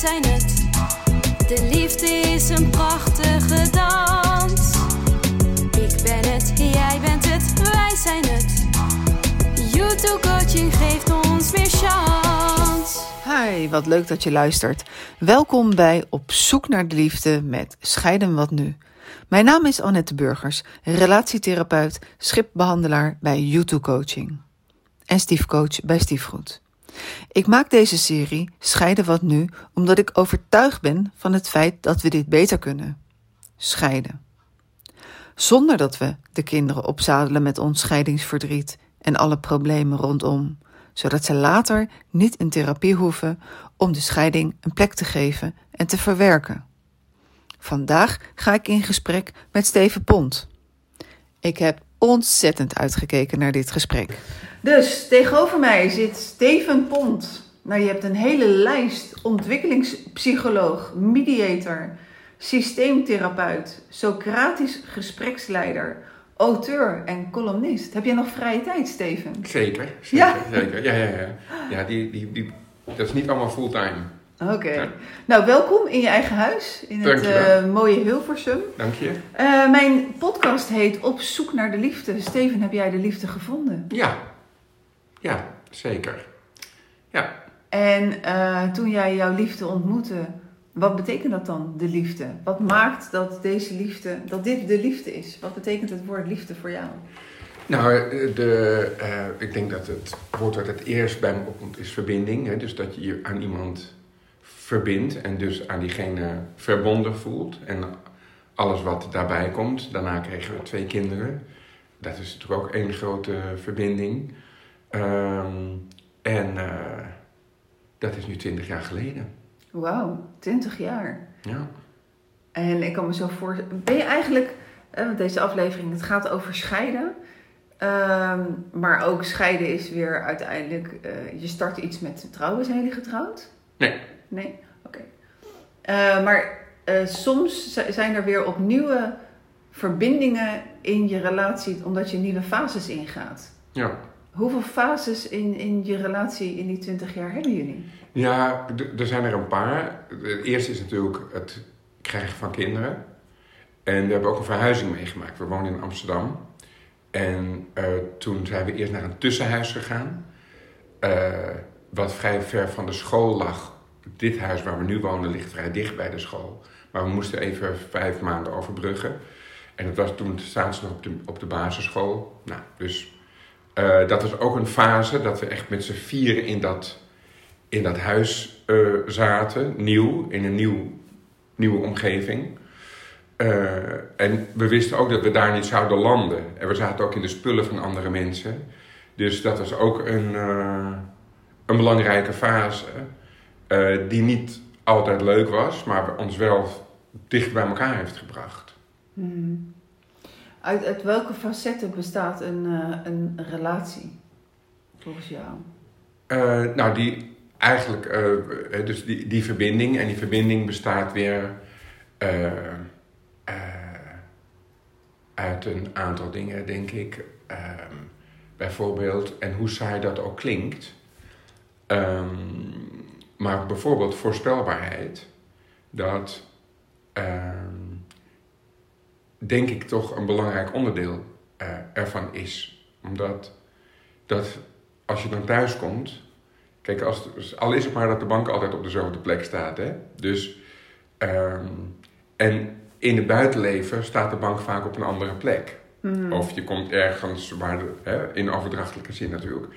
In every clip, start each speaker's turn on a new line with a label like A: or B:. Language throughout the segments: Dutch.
A: zijn het. De liefde is een prachtige dans. Ik ben het, jij bent het, wij zijn het. YouTube coaching geeft ons weer chance.
B: Hi, wat leuk dat je luistert. Welkom bij Op zoek naar de liefde met Scheiden wat nu. Mijn naam is Annette Burgers, relatietherapeut, schipbehandelaar bij YouTube Coaching en stiefcoach bij Stiefgoed. Ik maak deze serie Scheiden wat nu omdat ik overtuigd ben van het feit dat we dit beter kunnen. Scheiden. Zonder dat we de kinderen opzadelen met ons scheidingsverdriet en alle problemen rondom, zodat ze later niet in therapie hoeven om de scheiding een plek te geven en te verwerken. Vandaag ga ik in gesprek met Steven Pont. Ik heb ontzettend uitgekeken naar dit gesprek. Dus tegenover mij zit Steven Pont. Nou, je hebt een hele lijst: ontwikkelingspsycholoog, mediator, systeemtherapeut, Socratisch gespreksleider, auteur en columnist. Heb jij nog vrije tijd, Steven?
C: Zeker, zeker,
B: Ja?
C: zeker. Ja, ja, ja. Ja, die, die, die, dat is niet allemaal fulltime.
B: Oké.
C: Ja.
B: Nou, welkom in je eigen huis, in het eh, mooie Hilversum.
C: Dank je.
B: Eh, mijn podcast heet Op zoek naar de liefde. Steven, heb jij de liefde gevonden?
C: Ja, ja, zeker. Ja,
B: En eh, toen jij jouw liefde ontmoette, wat betekent dat dan, de liefde? Wat maakt dat deze liefde, dat dit de liefde is? Wat betekent het woord liefde voor jou?
C: nou, eh, de, eh, ik denk dat het woord dat het eerst bij me opkomt is verbinding. Hè? Dus dat je je aan iemand verbindt en dus aan diegene verbonden voelt. En alles wat daarbij komt. Daarna kregen we twee kinderen. Dat is natuurlijk ook één grote verbinding. Ehm, en eh, dat is nu twintig jaar geleden.
B: Wauw, 20 jaar.
C: Ja.
B: En ik kan me zo voor. Ben je eigenlijk, want deze aflevering, het gaat over scheiden. Ehm, maar ook scheiden is weer uiteindelijk, eh, je start iets met trouwen. Zijn jullie getrouwd?
C: Nee.
B: Nee? Oké. Eh, maar soms zi- zijn er weer opnieuw verbindingen in je relatie, omdat je nieuwe fases ingaat.
C: Ja.
B: Hoeveel fases in, in je relatie in die 20 jaar hebben jullie?
C: Ja, er zijn er een paar. Het eerste is natuurlijk het krijgen van kinderen. En we hebben ook een verhuizing meegemaakt. We wonen in Amsterdam. En eh, toen zijn we eerst naar een tussenhuis gegaan. eh, wat vrij ver van de school lag. Dit huis waar we nu wonen ligt vrij dicht bij de school. Maar we moesten even vijf maanden overbruggen. En het was toen staan ze nog op de, op de basisschool. Nou, dus eh, dat was ook een fase dat we echt met z'n vieren in dat in dat huis eh, zaten, nieuw, in een nieuw, nieuwe omgeving. Eh, en we wisten ook dat we daar niet zouden landen. En we zaten ook in de spullen van andere mensen. Dus dat was ook een, een belangrijke fase. die niet altijd leuk was, maar ons wel dicht bij elkaar heeft gebracht.
B: Hmm. Uit, uit welke facetten bestaat een, eh, een relatie, volgens jou?
C: Eh, nou, die eigenlijk, eh, dus die, die verbinding. En die verbinding bestaat weer uit een aantal dingen, denk ik. Ehm, bijvoorbeeld, en hoe saai dat ook klinkt. ehm, maar bijvoorbeeld voorspelbaarheid. Dat ehm, denk ik toch een belangrijk onderdeel eh, ervan is. Omdat dat als je dan thuis komt. Kijk, als, al is het maar dat de bank altijd op dezelfde plek staat. Hè? Dus, ehm, en in het buitenleven staat de bank vaak op een andere plek.
B: Hmm.
C: Of je komt ergens waar, de, hè, in overdrachtelijke zin natuurlijk.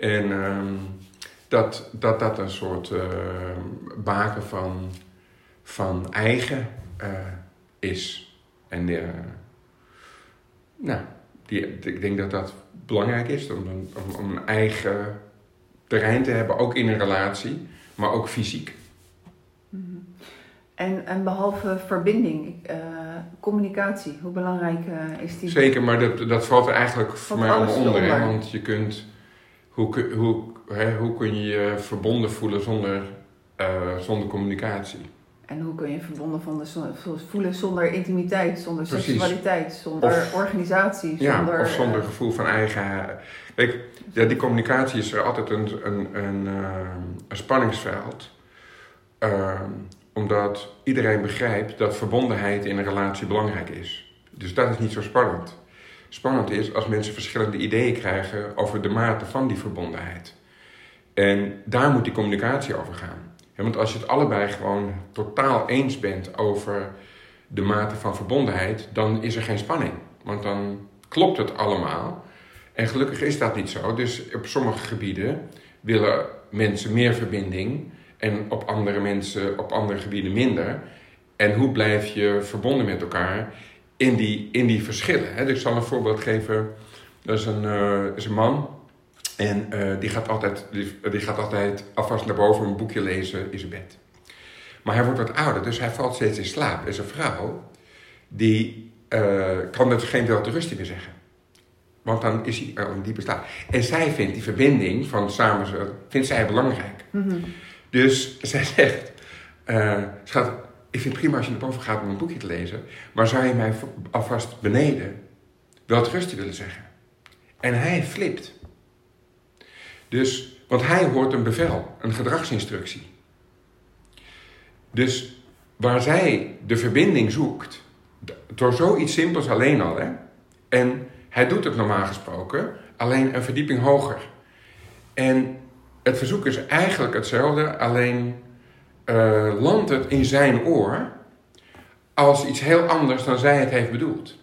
C: En ehm, dat, dat dat een soort ehm, baken van, van eigen eh, is. En eh, nou, die, ik denk dat dat belangrijk is om een, om, een eigen terrein te hebben, ook in een relatie, maar ook fysiek.
B: En, en behalve verbinding, eh, communicatie, hoe belangrijk eh, is die?
C: Zeker, maar dat, dat valt er eigenlijk voor mij allemaal onder. Hè? Want je kunt, hoe, kun- hoe, hè, hoe kun je je verbonden voelen zonder, zonder communicatie?
B: En hoe kun je verbonden van de, zo- voelen zonder intimiteit, zonder
C: Precies.
B: seksualiteit, zonder
C: Of-
B: organisatie,
C: Ja,
B: zonder...
C: of zonder
B: eh,
C: gevoel van eigen. Kijk, ja, die communicatie is er altijd een, een, een, eh, een spanningsveld. Ehm, omdat iedereen begrijpt dat verbondenheid in een relatie belangrijk is. Dus dat is niet zo spannend. Spannend is als mensen verschillende ideeën krijgen over de mate van die verbondenheid. En daar moet die communicatie over gaan. Want als je het allebei gewoon totaal eens bent over de mate van verbondenheid, dan is er geen spanning. Want dan klopt het allemaal. En gelukkig is dat niet zo. Dus op sommige gebieden willen mensen meer verbinding en op andere mensen op andere gebieden minder. En hoe blijf je verbonden met elkaar in die, in die verschillen? Dus ik zal een voorbeeld geven. Dat is een, uh, is een man en uh, die, gaat altijd, die, die, gaat altijd alvast naar boven een boekje lezen in zijn bed. Maar hij wordt wat ouder, dus hij valt steeds in slaap. En zijn vrouw, die uh, kan het geen wel te meer zeggen. Want dan is hij al in diepe slaap. En zij vindt die verbinding van samen, vindt zij belangrijk. Mm -hmm. Dus zij zegt, uh, schat, ik vind het prima als je naar boven gaat om een boekje te lezen. Maar zou je mij alvast beneden wel rustig willen zeggen? En hij flipt. Dus, want hij hoort een bevel, een gedragsinstructie. Dus waar zij de verbinding zoekt, door zoiets simpels alleen al, hè, en hij doet het normaal gesproken, alleen een verdieping hoger. En het verzoek is eigenlijk hetzelfde, alleen uh, landt het in zijn oor als iets heel anders dan zij het heeft bedoeld.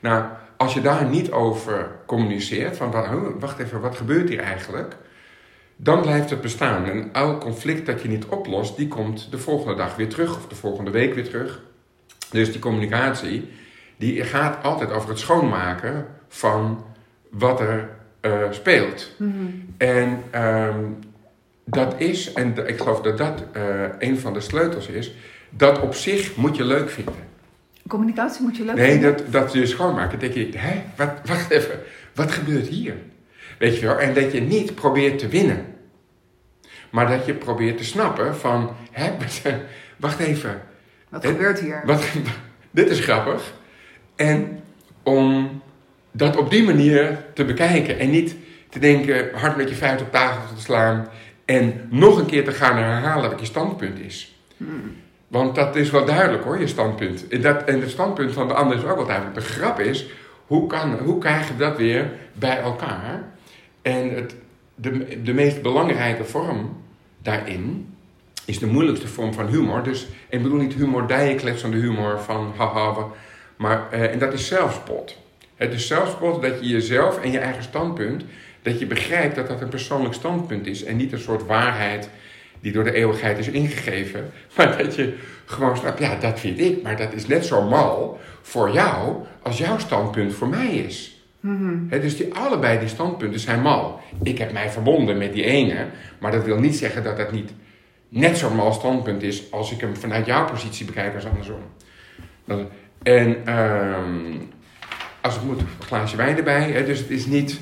C: Nou, als je daar niet over communiceert, van wacht even, wat gebeurt hier eigenlijk? Dan blijft het bestaan. En elk conflict dat je niet oplost, die komt de volgende dag weer terug of de volgende week weer terug. Dus die communicatie, die gaat altijd over het schoonmaken van wat er uh, speelt. Mm-hmm. En um, dat is, en ik geloof dat dat uh, een van de sleutels is, dat op zich moet je leuk vinden.
B: Communicatie moet je leuk
C: nee,
B: vinden?
C: Dat, dat je schoonmaken. Dan denk je, hè, wat, wacht even, wat gebeurt hier? Weet je wel, en dat je niet probeert te winnen. Maar dat je probeert te snappen van, hè, wacht even.
B: Wat gebeurt hier?
C: Wat, dit is grappig. En om dat op die manier te bekijken. En niet te denken, hard met je vuist op tafel te slaan. En nog een keer te gaan herhalen wat je standpunt is. Hmm. Want dat is wel duidelijk hoor, je standpunt. En, dat, en het standpunt van de ander is ook wel duidelijk. De grap is, hoe, kan, hoe krijg je dat weer bij elkaar? En het, de, de meest belangrijke vorm daarin is de moeilijkste vorm van humor. Dus, ik bedoel niet humor, dijenkletsende humor van haha, maar, uh, en dat is zelfspot. Het is zelfspot dat je jezelf en je eigen standpunt, dat je begrijpt dat dat een persoonlijk standpunt is en niet een soort waarheid die door de eeuwigheid is ingegeven. Maar dat je gewoon snapt, ja, dat vind ik, maar dat is net zo mal voor jou als jouw standpunt voor mij is. Mm dus die, allebei die standpunten zijn mal. Ik heb mij verbonden met die ene, maar dat wil niet zeggen dat dat niet net zo'n mal standpunt is als ik hem vanuit jouw positie bekijk als andersom. En um, als het moet, een glaasje wijn erbij. Dus het is niet...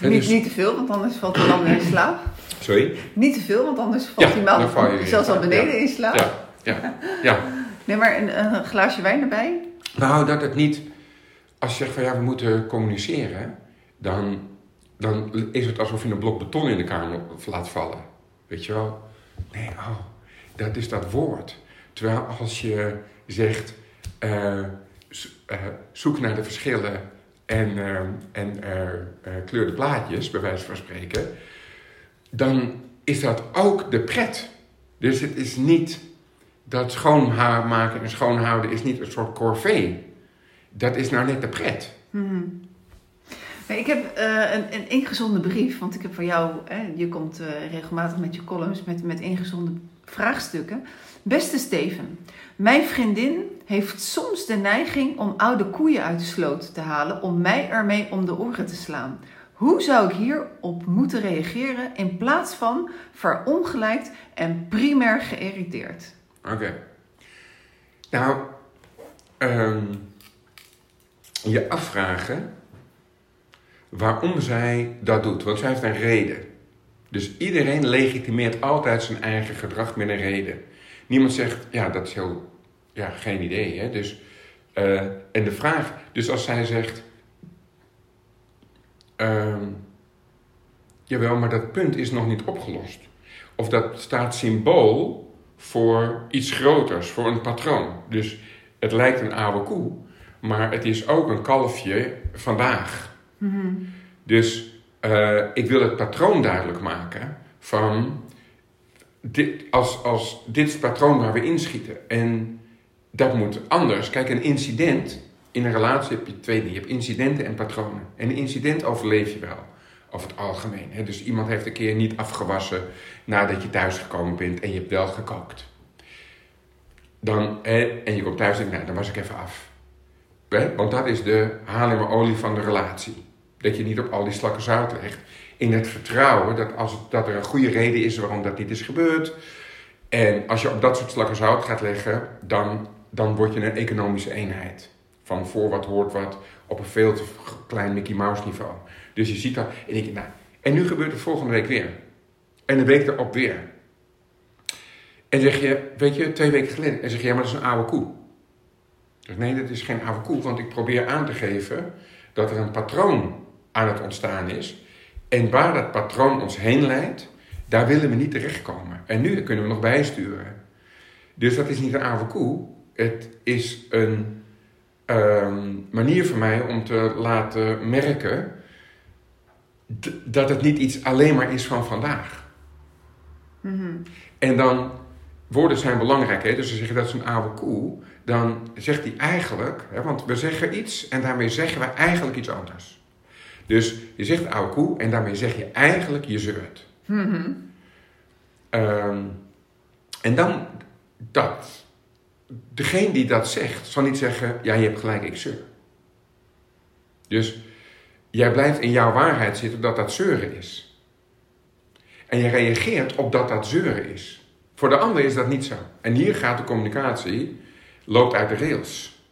B: Niet, niet te veel, want anders valt hij dan in slaap.
C: Sorry?
B: Niet te veel, want anders valt
C: ja, val je
B: zelfs al beneden
C: ja.
B: in slaap.
C: Ja, ja, ja.
B: Nee, maar een, een, glaasje wijn erbij?
C: Nou, dat het niet... Als je zegt van ja, we moeten communiceren, dan, dan is het alsof je een blok beton in de kamer laat vallen. Weet je wel? Nee, oh, dat is dat woord. Terwijl als je zegt, uh, uh, zoek naar de verschillen en, uh, en kleur de plaatjes, bij wijze van spreken, dan is dat ook de pret. Dus het is niet dat schoonmaken en schoonhouden is niet een soort corvée. Dat is nou net de pret.
B: Mm-hmm. Ik heb uh, een, een ingezonde brief, want ik heb van jou, hè, je komt uh, regelmatig met je columns met, met ingezonde vraagstukken. Beste Steven, mijn vriendin heeft soms de neiging om oude koeien uit de sloot te halen om mij ermee om de oren te slaan. Hoe zou ik hierop moeten reageren in plaats van verongelijkt en primair geïrriteerd?
C: Oké. Nou, um, je afvragen waarom zij dat doet. Want zij heeft een reden. Dus iedereen legitimeert altijd zijn eigen gedrag met een reden. Niemand zegt, ja, dat is heel, ja, geen idee. Hè? Dus, uh, en de vraag, dus als zij zegt, um, jawel, maar dat punt is nog niet opgelost. Of dat staat symbool voor iets groters, voor een patroon. Dus het lijkt een oude koe, maar het is ook een kalfje vandaag. Dus eh, ik wil het patroon duidelijk maken van dit, als, als, dit is het patroon waar we inschieten. En dat moet anders. Kijk, een incident, in een relatie heb je twee dingen. Je hebt incidenten en patronen. En een incident overleef je wel, over het algemeen. Hè? Dus iemand heeft een keer niet afgewassen nadat je thuisgekomen bent en je hebt wel gekookt. Dan, en je komt thuis en nou, dan was ik even af. Want dat is de olie van de relatie. Dat je niet op al die slakken zout legt. In het vertrouwen dat, als dat er een goede reden is waarom dat niet is gebeurd. En als je op dat soort slakken zout gaat leggen, dan, dan word je een economische eenheid. Van voor wat hoort wat op een veel te klein Mickey Mouse niveau. Dus je ziet dat en denk nou, en nu gebeurt het volgende week weer. En de week erop weer. En zeg je, weet je, twee weken geleden. En zeg je, ja, maar dat is een oude koe. Dus nee, dat is geen oude koe, want ik probeer aan te geven dat er een patroon aan het ontstaan is. En waar dat patroon ons heen leidt, daar willen we niet terechtkomen. En nu kunnen we nog bijsturen. Dus dat is niet een oude koe. Het is een ehm, manier voor mij om te laten merken dat het niet iets alleen maar is van vandaag. En dan, woorden zijn belangrijk, hè? dus je zegt dat is een oude koe, dan zegt hij eigenlijk, hè, want we zeggen iets en daarmee zeggen we eigenlijk iets anders. Dus je zegt oude koe en daarmee zeg je eigenlijk je zeurt. Ehm, en dan dat. Degene die dat zegt, zal niet zeggen, ja je hebt gelijk, ik zeur. Dus jij blijft in jouw waarheid zitten dat dat zeuren is. En je reageert op dat dat zeuren is. Voor de ander is dat niet zo. En hier gaat de communicatie, loopt uit de rails.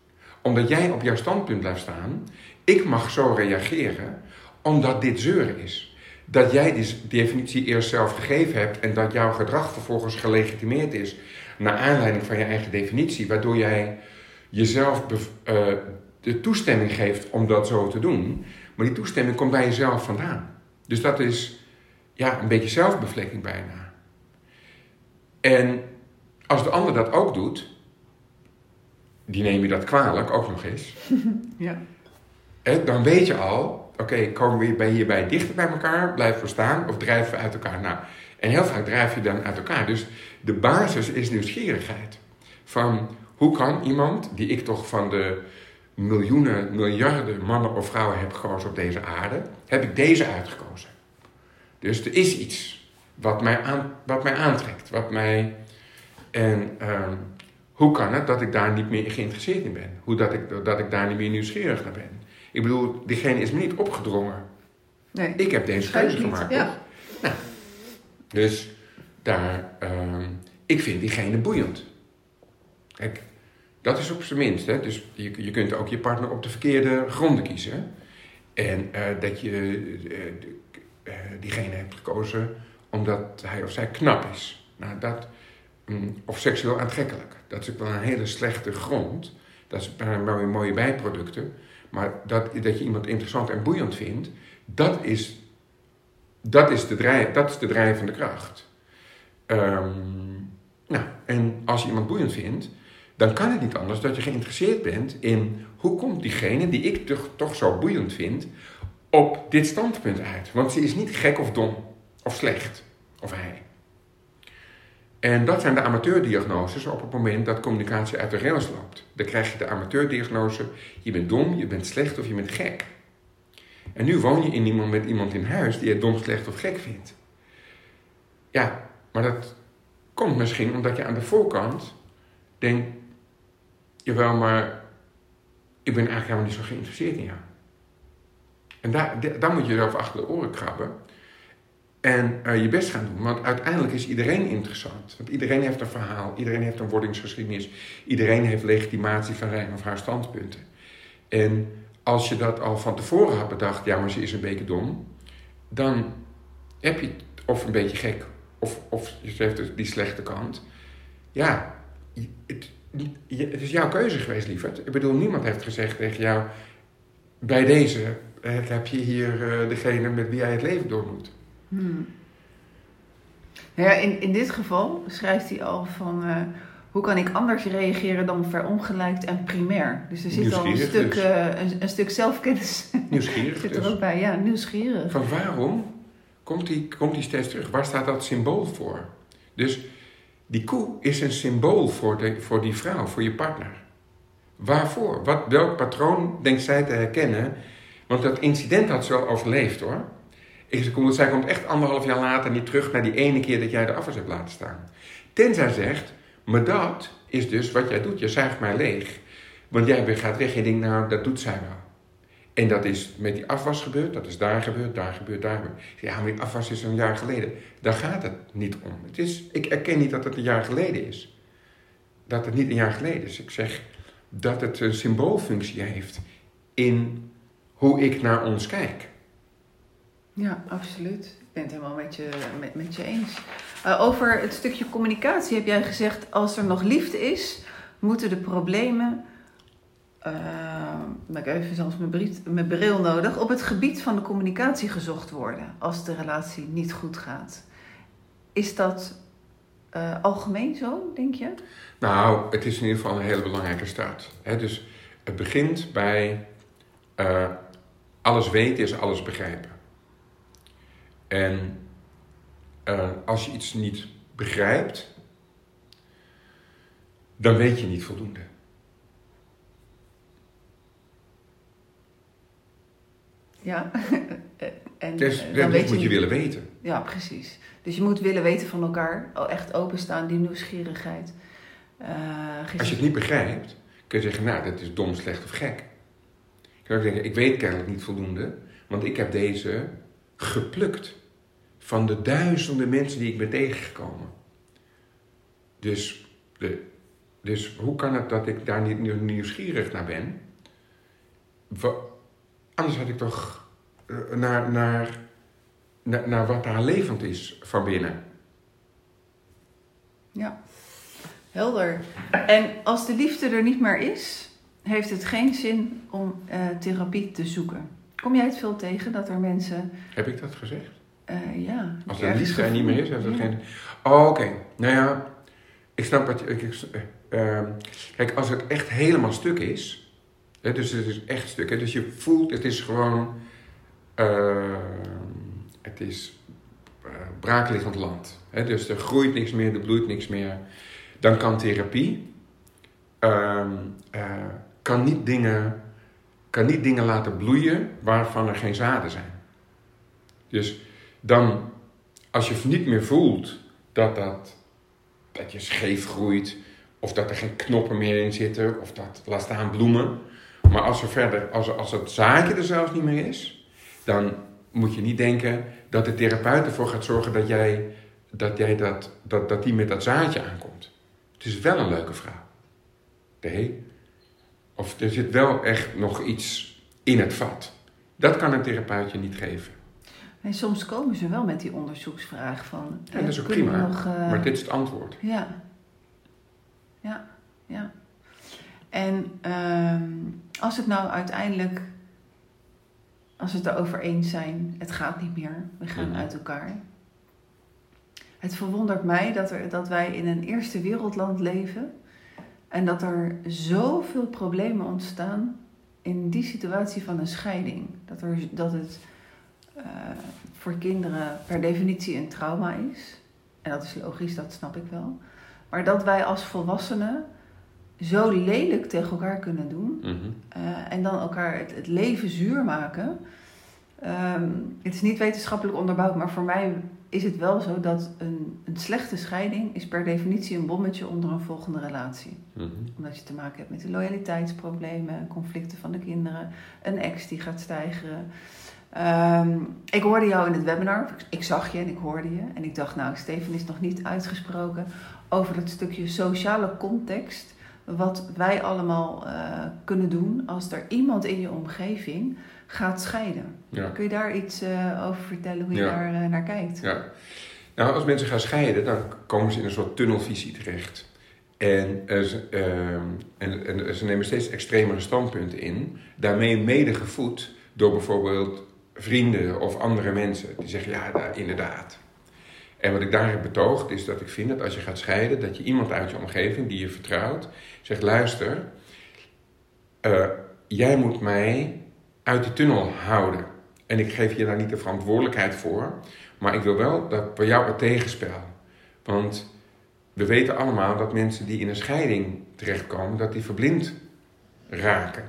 C: Omdat jij op jouw standpunt blijft staan, ik mag zo reageren omdat dit zeuren is. Dat jij die definitie eerst zelf gegeven hebt en dat jouw gedrag vervolgens gelegitimeerd is naar aanleiding van je eigen definitie, waardoor jij jezelf uh, de toestemming geeft om dat zo te doen. Maar die toestemming komt bij jezelf vandaan. Dus dat is ja, een beetje zelfbevlekking bijna. En als de ander dat ook doet, die neem je dat kwalijk ook nog eens.
B: Ja.
C: Hè, dan weet je al, oké, komen we bij hierbij dichter bij elkaar, blijven we staan of drijven we uit elkaar? Nou, en heel vaak drijf je dan uit elkaar. Dus de basis is nieuwsgierigheid. Van hoe kan iemand, die ik toch van de miljoenen, miljarden mannen of vrouwen heb gekozen op deze aarde, heb ik deze uitgekozen. Dus er is iets wat mij, aan, wat mij aantrekt, wat mij. En um, hoe kan het dat ik daar niet meer geïnteresseerd in ben? Hoe dat ik, dat ik daar niet meer nieuwsgierig naar ben? Ik bedoel, diegene is me niet opgedrongen.
B: Nee.
C: Ik heb deze keuze gemaakt.
B: ja.
C: Nou, dus daar, ehm, ik vind diegene boeiend. Kijk, dat is op zijn minst. Hè? Dus je, je kunt ook je partner op de verkeerde gronden kiezen. En eh, dat je eh, eh, diegene hebt gekozen omdat hij of zij knap is. Nou, dat, mm, of seksueel aantrekkelijk. Dat is wel een hele slechte grond. Dat is wel weer mooie bijproducten. Maar dat, dat je iemand interessant en boeiend vindt, dat is, dat is, de, drijf, dat is de drijvende kracht. Ehm, nou, en als je iemand boeiend vindt, dan kan het niet anders dat je geïnteresseerd bent in hoe komt diegene die ik toch, zo boeiend vind op dit standpunt uit. Want ze is niet gek of dom of slecht, of hij. En dat zijn de amateurdiagnoses op het moment dat communicatie uit de rails loopt. Dan krijg je de amateurdiagnose, je bent dom, je bent slecht of je bent gek. En nu woon je in iemand met iemand in huis die je dom, slecht of gek vindt. Ja, maar dat komt misschien omdat je aan de voorkant denkt, jawel, maar ik ben eigenlijk helemaal niet zo geïnteresseerd in jou. En daar, daar moet je zelf achter de oren krabben. En uh, je best gaan doen. Want uiteindelijk is iedereen interessant. Want iedereen heeft een verhaal. Iedereen heeft een wordingsgeschiedenis. Iedereen heeft legitimatie van zijn of haar standpunten. En als je dat al van tevoren had bedacht, ja, maar ze is een beetje dom. Dan heb je of een beetje gek, of, of ze heeft dus die slechte kant. Ja, het, het is jouw keuze geweest, lieverd. Ik bedoel, niemand heeft gezegd tegen jou... bij deze heb je hier uh, degene met wie jij het leven door moet.
B: Hmm. Nou ja, in, in dit geval schrijft hij al van eh, hoe kan ik anders reageren dan verongelijkt en primair. Dus er zit al een stuk,
C: dus.
B: eh, een, een stuk zelfkennis
C: Nieuwsgierig
B: zit er
C: dus.
B: ook bij. Ja, nieuwsgierig.
C: Van waarom komt die, komt die steeds terug? Waar staat dat symbool voor? Dus die koe is een symbool voor, de, voor die vrouw, voor je partner. Waarvoor? Wat, welk patroon denkt zij te herkennen? Want dat incident had ze wel overleefd hoor. Zij komt echt anderhalf jaar later niet terug naar die ene keer dat jij de afwas hebt laten staan. Tenzij zegt, maar dat is dus wat jij doet. Je zuigt mij leeg. Want jij gaat weg en denkt, nou, dat doet zij wel. En dat is met die afwas gebeurd, dat is daar gebeurd, daar gebeurd, daar gebeurd. Ja, maar die afwas is een jaar geleden. Daar gaat het niet om. Het is, ik erken niet dat het een jaar geleden is. Dat het niet een jaar geleden is. Ik zeg dat het een symboolfunctie heeft in hoe ik naar ons kijk.
B: Ja, absoluut. Ik ben het helemaal met je, met je eens. Eh, over het stukje communicatie heb jij gezegd, als er nog liefde is, moeten de problemen, heb ik even zelfs mijn, bril nodig, op het gebied van de communicatie gezocht worden als de relatie niet goed gaat. Is dat eh, algemeen zo, denk je?
C: Nou, het is in ieder geval een hele belangrijke start. Hè? Dus het begint bij eh, alles weten is alles begrijpen. En eh, als je iets niet begrijpt, dan weet je niet voldoende.
B: Ja. en,
C: Dus
B: eh,
C: dat
B: weet
C: moet je
B: niet-
C: willen weten.
B: Ja, precies. Dus je moet willen weten van elkaar, al echt openstaan, die nieuwsgierigheid. Eh,
C: Als je het niet begrijpt, kun je zeggen, nou, dat is dom, slecht of gek. Je kan ook zeggen, ik weet kennelijk niet voldoende, want ik heb deze geplukt van de duizenden mensen die ik ben tegengekomen. Dus, de, dus hoe kan het dat ik daar niet nieuw- nieuwsgierig naar ben? Anders had ik toch eh, naar, naar, naar, naar wat daar levend is van binnen.
B: Ja, helder. En als de liefde er niet meer is, heeft het geen zin om eh, therapie te zoeken. Kom jij het veel tegen dat er mensen,
C: Heb ik dat gezegd?
B: eh, ja...
C: Als de liefde er niet meer is, heeft
B: ja.
C: geen... Oh, oké. Nou ja, ik snap wat je... Ik, kijk, als het echt helemaal stuk is... Dus het is echt stuk. Dus je voelt, het is gewoon... eh, het is eh, braakliggend land. Dus er groeit niks meer, er bloeit niks meer. Dan kan therapie... ehm, eh, kan, niet dingen, kan niet dingen laten bloeien waarvan er geen zaden zijn. Dus dan, als je niet meer voelt dat, dat, dat je scheef groeit, of dat er geen knoppen meer in zitten, of dat, laat staan bloemen. Maar als, er verder, als, als het zaadje er zelfs niet meer is, dan moet je niet denken dat de therapeut ervoor gaat zorgen dat, jij, dat, jij dat, dat, dat die met dat zaadje aankomt. Het is wel een leuke vrouw. Nee. Of er zit wel echt nog iets in het vat. Dat kan een therapeut je niet geven.
B: En soms komen ze wel met die onderzoeksvraag van...
C: Ja, dat is
B: eh,
C: ook prima.
B: Nog, eh,
C: Maar dit is het antwoord.
B: Ja. Ja, ja. En ehm, als het nou uiteindelijk, als we het erover eens zijn, het gaat niet meer, we gaan
C: Mhm.
B: uit elkaar. Het verwondert mij dat, er, dat wij in een eerste wereldland leven en dat er zoveel problemen ontstaan in die situatie van een scheiding. Dat, er, dat het eh, voor kinderen per definitie een trauma is. En dat is logisch, dat snap ik wel. Maar dat wij als volwassenen zo lelijk tegen elkaar kunnen doen.
C: Mhm.
B: eh, en dan elkaar het, het leven zuur maken. Ehm, het is niet wetenschappelijk onderbouwd, maar voor mij is het wel zo dat een, een slechte scheiding is per definitie een bommetje onder een volgende relatie.
C: Mhm.
B: Omdat je te maken hebt met de loyaliteitsproblemen, conflicten van de kinderen, een ex die gaat stijgen. Ehm, ik hoorde jou in het webinar, ik- ik zag je en ik hoorde je. En ik dacht, nou, Steven is nog niet uitgesproken over het stukje sociale context. Wat wij allemaal eh, kunnen doen als er iemand in je omgeving gaat scheiden.
C: Ja.
B: Kun je daar iets eh, over vertellen hoe je
C: Ja.
B: daar eh, naar kijkt?
C: ja. Nou, als mensen gaan scheiden, dan komen ze in een soort tunnelvisie terecht. En, ze, ehm, en, en ze nemen steeds extremere standpunten in. Daarmee mede gevoed door bijvoorbeeld vrienden of andere mensen. Die zeggen, ja, da- inderdaad. En wat ik daar heb betoogd is dat ik vind dat als je gaat scheiden, dat je iemand uit je omgeving die je vertrouwt, zegt: luister, eh, jij moet mij uit die tunnel houden. En ik geef je daar niet de verantwoordelijkheid voor, maar ik wil wel dat bij jou het tegenspel. Want we weten allemaal dat mensen die in een scheiding terechtkomen, dat die verblind raken.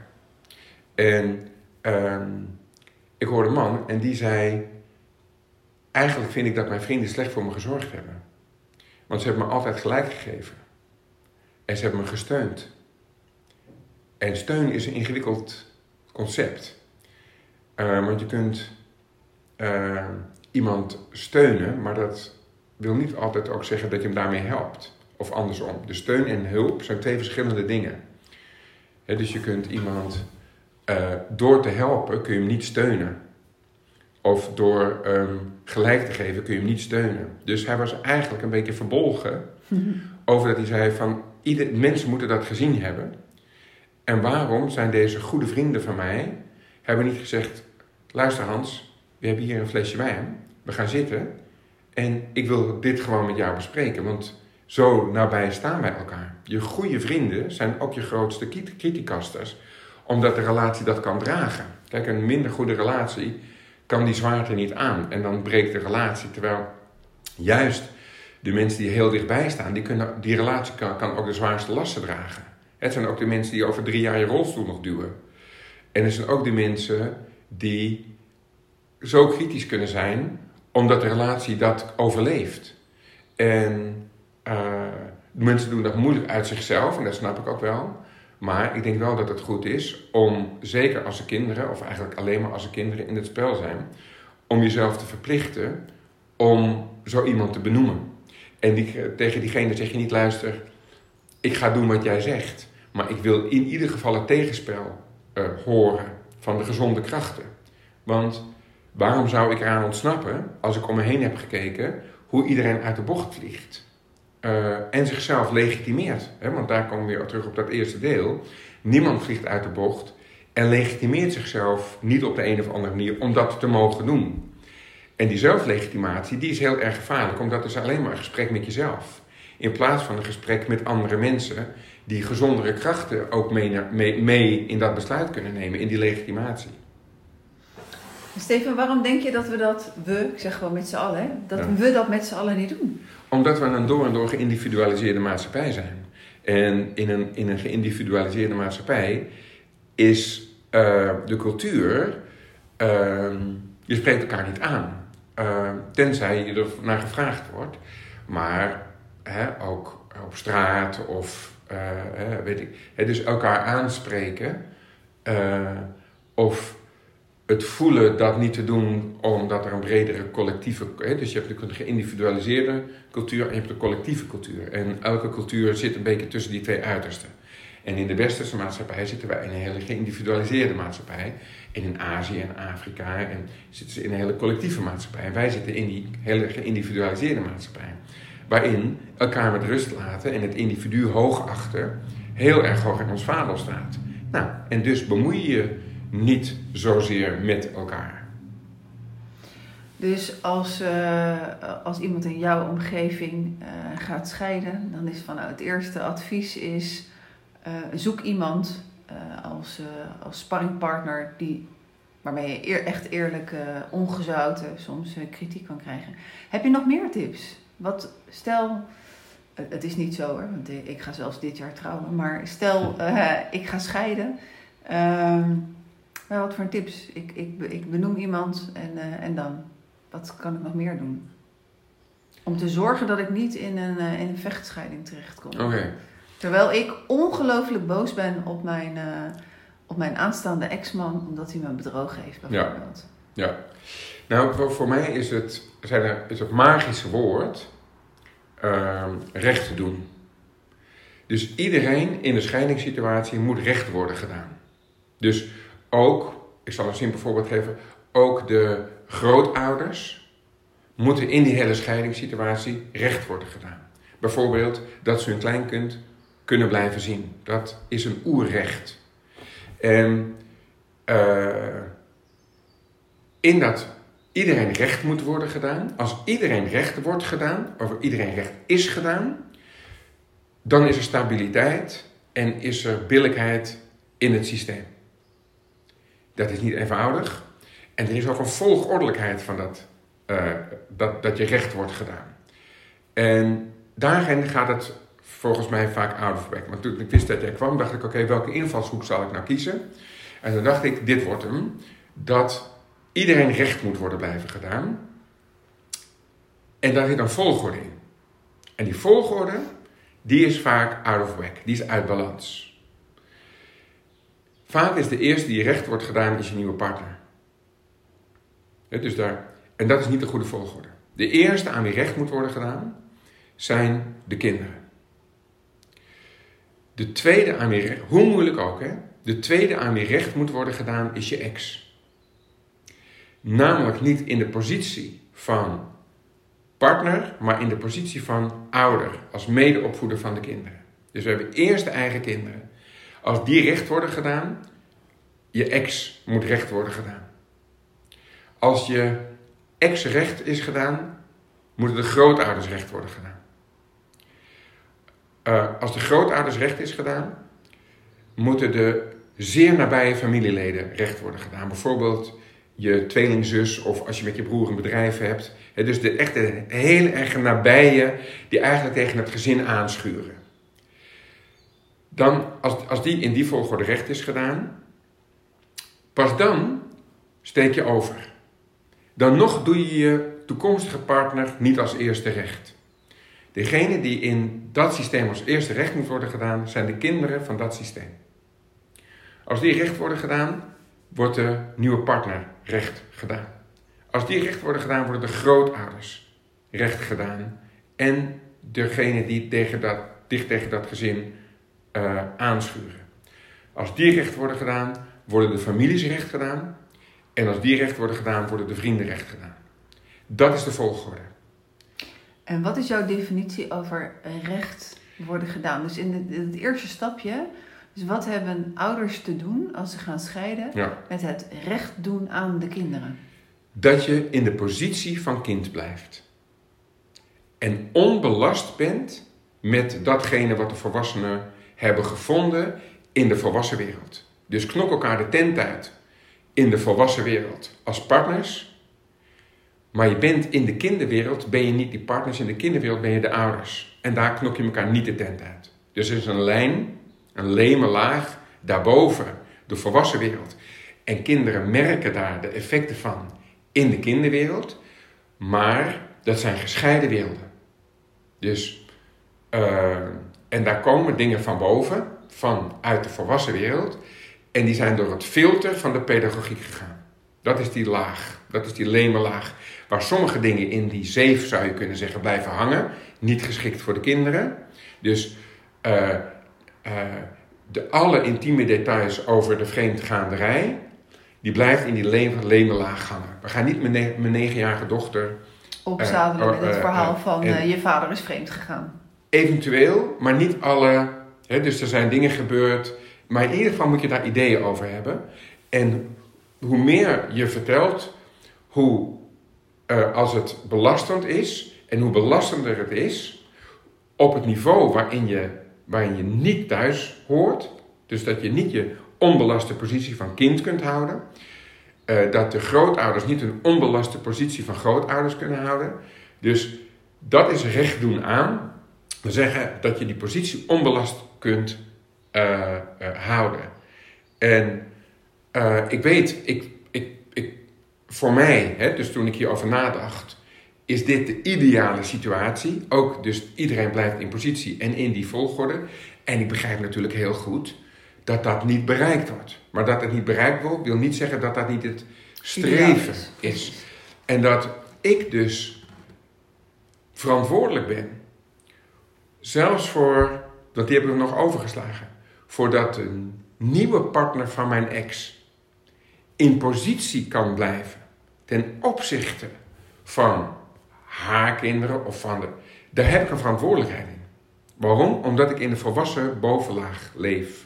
C: En ehm, ik hoorde een man en die zei: Eigenlijk vind ik dat mijn vrienden slecht voor me gezorgd hebben. Want ze hebben me altijd gelijk gegeven. En ze hebben me gesteund. En steun is een ingewikkeld concept. Uh, want je kunt uh, iemand steunen, maar dat wil niet altijd ook zeggen dat je hem daarmee helpt. Of andersom. De steun en hulp zijn twee verschillende dingen. dus je kunt iemand uh, door te helpen, kun je hem niet steunen. Of door um, gelijk te geven, kun je hem niet steunen. Dus hij was eigenlijk een beetje verbolgen over dat hij zei van... Ieder, mensen moeten dat gezien hebben. En waarom zijn deze goede vrienden van mij... hebben niet gezegd... luister Hans, we hebben hier een flesje wijn. We gaan zitten. En ik wil dit gewoon met jou bespreken. Want zo nabij staan wij elkaar. Je goede vrienden zijn ook je grootste criticasters. Omdat de relatie dat kan dragen. Kijk, een minder goede relatie kan die zwaarte niet aan. En dan breekt de relatie. Terwijl juist de mensen die heel dichtbij staan, die, kunnen, die relatie kan, kan ook de zwaarste lasten dragen. Het zijn ook de mensen die over drie jaar je rolstoel nog duwen. En er zijn ook de mensen die zo kritisch kunnen zijn, omdat de relatie dat overleeft. En uh, mensen doen dat moeilijk uit zichzelf, en dat snap ik ook wel. Maar ik denk wel dat het goed is om, zeker als er kinderen, of eigenlijk alleen maar als er kinderen in het spel zijn, om jezelf te verplichten om zo iemand te benoemen. En die, tegen diegene zeg je niet, luister, ik ga doen wat jij zegt. Maar ik wil in ieder geval het tegenspel uh, horen van de gezonde krachten. Want waarom zou ik eraan ontsnappen als ik om me heen heb gekeken hoe iedereen uit de bocht vliegt? Uh, en zichzelf legitimeert. Hè? Want daar komen we weer terug op dat eerste deel. Niemand vliegt uit de bocht en legitimeert zichzelf niet op de een of andere manier om dat te mogen doen. En die zelflegitimatie die is heel erg gevaarlijk, omdat het is alleen maar een gesprek met jezelf. In plaats van een gesprek met andere mensen die gezondere krachten ook mee, mee, mee in dat besluit kunnen nemen, in die legitimatie.
B: Steven, waarom denk je dat we dat, we, ik zeg gewoon met z'n allen, hè, dat we dat met z'n allen niet doen?
C: Omdat we een door en door geïndividualiseerde maatschappij zijn. En in een, in een geïndividualiseerde maatschappij is uh, de cultuur, uh, je spreekt elkaar niet aan. Uh, tenzij je er naar gevraagd wordt. Maar hè, ook op straat of weet ik. Hè, dus elkaar aanspreken. of het voelen dat niet te doen omdat er een bredere collectieve... Hè, dus je hebt een geïndividualiseerde cultuur en je hebt een collectieve cultuur. En elke cultuur zit een beetje tussen die twee uitersten. En in de westerse maatschappij zitten wij in een hele geïndividualiseerde maatschappij. En in Azië en Afrika en zitten ze in een hele collectieve maatschappij. En wij zitten in die hele geïndividualiseerde maatschappij. Waarin elkaar met rust laten en het individu hoog achter heel erg hoog in ons vader staat. Nou, en dus bemoei je niet zozeer met elkaar.
B: Dus als, uh, als iemand in jouw omgeving uh, gaat scheiden, dan is van nou, het eerste advies is uh, zoek iemand als, als sparringpartner die, waarmee je eer, echt eerlijk ongezouten soms kritiek kan krijgen. Heb je nog meer tips? Wat, stel, het is niet zo hoor, want ik ga zelfs dit jaar trouwen, maar stel ik ga scheiden. Ehm, nou, wat voor tips? Ik, ik, ik benoem iemand en, uh, en dan? Wat kan ik nog meer doen? Om te zorgen dat ik niet in een, uh, in een vechtscheiding terechtkom.
C: Okay.
B: Terwijl ik ongelooflijk boos ben op mijn, uh, op mijn aanstaande ex-man omdat hij me bedrogen heeft, bijvoorbeeld.
C: Ja. ja. Nou, voor, voor mij is het, zijn er, is het magische woord ehm, recht te doen. Dus iedereen in de scheidingssituatie moet recht worden gedaan. Dus ook, ik zal een simpel voorbeeld geven, ook de grootouders moeten in die hele scheidingssituatie recht worden gedaan. Bijvoorbeeld dat ze hun kleinkind kunnen blijven zien. Dat is een oerrecht. En uh, in dat iedereen recht moet worden gedaan. Als iedereen recht wordt gedaan, of iedereen recht is gedaan, dan is er stabiliteit en is er billijkheid in het systeem. Dat is niet eenvoudig. En er is ook een volgordelijkheid van dat, uh, dat, dat je recht wordt gedaan. En daarin gaat het volgens mij vaak out of back. Want toen ik wist dat jij kwam, dacht ik: oké, welke invalshoek zal ik nou kiezen? En toen dacht ik: dit wordt hem. Dat iedereen recht moet worden blijven gedaan. En daar zit een volgorde in. En die volgorde, die is vaak out of whack. Die is uit balans. Vaak is de eerste die recht wordt gedaan, is je nieuwe partner. dus daar, en dat is niet de goede volgorde. De eerste aan wie recht moet worden gedaan, zijn de kinderen. De tweede aan wie recht, hoe moeilijk ook hè, de tweede aan wie recht moet worden gedaan is je ex. Namelijk niet in de positie van partner, maar in de positie van ouder, als medeopvoeder van de kinderen. Dus we hebben eerst de eigen kinderen. Als die recht worden gedaan, je ex moet recht worden gedaan. Als je ex recht is gedaan, moeten de grootouders recht worden gedaan. Uh, als de grootouders recht is gedaan, moeten de zeer nabije familieleden recht worden gedaan. Bijvoorbeeld je tweelingzus of als je met je broer een bedrijf hebt. dus de echte hele erg nabije die eigenlijk tegen het gezin aanschuren. Dan, als, als die in die volgorde recht is gedaan, pas dan steek je over. Dan nog doe je je toekomstige partner niet als eerste recht. Degene die in dat systeem als eerste recht moet worden gedaan, zijn de kinderen van dat systeem. Als die recht worden gedaan, wordt de nieuwe partner recht gedaan. Als die recht worden gedaan, worden de grootouders recht gedaan. En degene die tegen dat, dicht tegen dat gezin uh, aanschuren. Als die recht worden gedaan, worden de families recht gedaan. En als die recht worden gedaan, worden de vrienden recht gedaan. Dat is de volgorde.
B: En wat is jouw definitie over recht worden gedaan? Dus in, het eerste stapje dus wat hebben ouders te doen als ze gaan scheiden met het recht doen aan de kinderen?
C: Dat je in de positie van kind blijft. En onbelast bent met datgene wat de volwassenen hebben gevonden in de volwassen wereld. Dus knok elkaar de tent uit in de volwassen wereld als partners. Maar je bent in de kinderwereld, ben je niet die partners, in de kinderwereld ben je de ouders. En daar knok je elkaar niet de tent uit. Dus er is een lijn een leme laag daarboven, de volwassen wereld. En kinderen merken daar de effecten van in de kinderwereld, maar dat zijn gescheiden werelden. Dus, uh, en daar komen dingen van boven, van uit de volwassen wereld, en die zijn door het filter van de pedagogiek gegaan. Dat is die laag, dat is die leme laag, waar sommige dingen in die zeef, zou je kunnen zeggen, blijven hangen. Niet geschikt voor de kinderen. Dus uh, uh, de alle intieme details over de vreemdgaanderij, die blijft in die leme laag hangen. We gaan niet mijn, negenjarige dochter...
B: Opzadelen uh, met het verhaal van je vader is vreemd gegaan.
C: Eventueel, maar niet alle... Hè, dus er zijn dingen gebeurd, maar in ieder geval moet je daar ideeën over hebben. En hoe meer je vertelt, hoe als het belastend is en hoe belastender het is, op het niveau waarin je waarin je niet thuis hoort. Dus dat je niet je onbelaste positie van kind kunt houden. Uh, dat de grootouders niet een onbelaste positie van grootouders kunnen houden. Dus dat is recht doen aan. We zeggen dat je die positie onbelast kunt uh, uh, houden. En ik weet, ik, ik, ik, voor mij, hè, dus toen ik hierover nadacht, is dit de ideale situatie. Ook dus iedereen blijft in positie en in die volgorde. En ik begrijp natuurlijk heel goed dat dat niet bereikt wordt. Maar dat het niet bereikt wordt, wil niet zeggen dat dat niet het streven is. En dat ik dus verantwoordelijk ben. Zelfs voor, dat die hebben we nog overgeslagen. Voordat een nieuwe partner van mijn ex in positie kan blijven ten opzichte van haar kinderen of van de. Daar heb ik een verantwoordelijkheid in. Waarom? Omdat ik in de volwassen bovenlaag leef.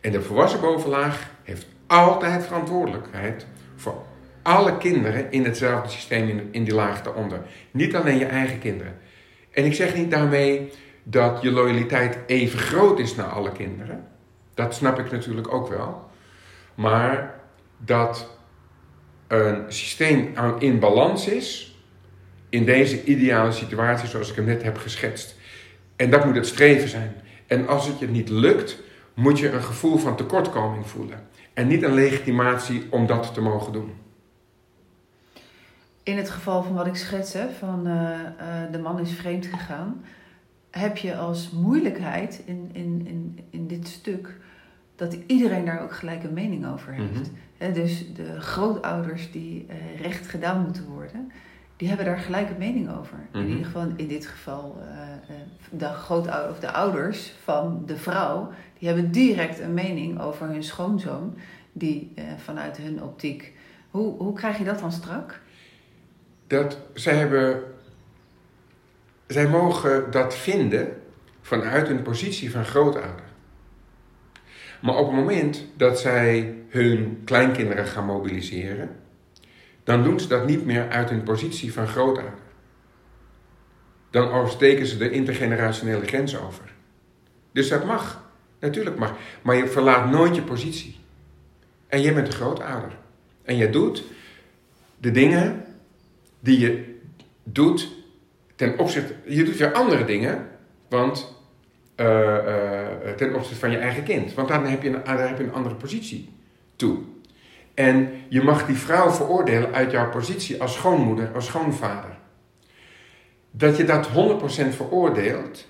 C: En de volwassen bovenlaag heeft altijd verantwoordelijkheid voor alle kinderen in hetzelfde systeem in, in die laag daaronder. Niet alleen je eigen kinderen. En ik zeg niet daarmee dat je loyaliteit even groot is naar alle kinderen. Dat snap ik natuurlijk ook wel. Maar dat een systeem in balans is in deze ideale situatie zoals ik hem net heb geschetst. En dat moet het streven zijn. En als het je niet lukt, moet je een gevoel van tekortkoming voelen. En niet een legitimatie om dat te mogen doen.
B: In het geval van wat ik schets, hè, van uh, de man is vreemd gegaan, heb je als moeilijkheid in, in, in, in dit stuk dat iedereen daar ook gelijk een mening over heeft. Mhm. dus de grootouders die uh, recht gedaan moeten worden, die hebben daar gelijk een mening over. In mhm. ieder geval, in dit geval, de grootouders of de ouders van de vrouw, die hebben direct een mening over hun schoonzoon, die vanuit hun optiek. Hoe, hoe krijg je dat dan strak?
C: dat zij hebben. Zij mogen dat vinden vanuit een positie van grootouder. Maar op het moment dat zij hun kleinkinderen gaan mobiliseren, dan doen ze dat niet meer uit een positie van grootouder. Dan oversteken ze de intergenerationele grens over. Dus dat mag. Natuurlijk mag. Maar je verlaat nooit je positie. En jij bent de grootouder. En je doet de dingen die je doet ten opzichte. Je doet weer andere dingen, want uh, uh, ten opzichte van je eigen kind. Want dan heb je, een, daar heb je een andere positie toe. En je mag die vrouw veroordelen uit jouw positie als schoonmoeder, als schoonvader. Dat je dat 100% veroordeelt,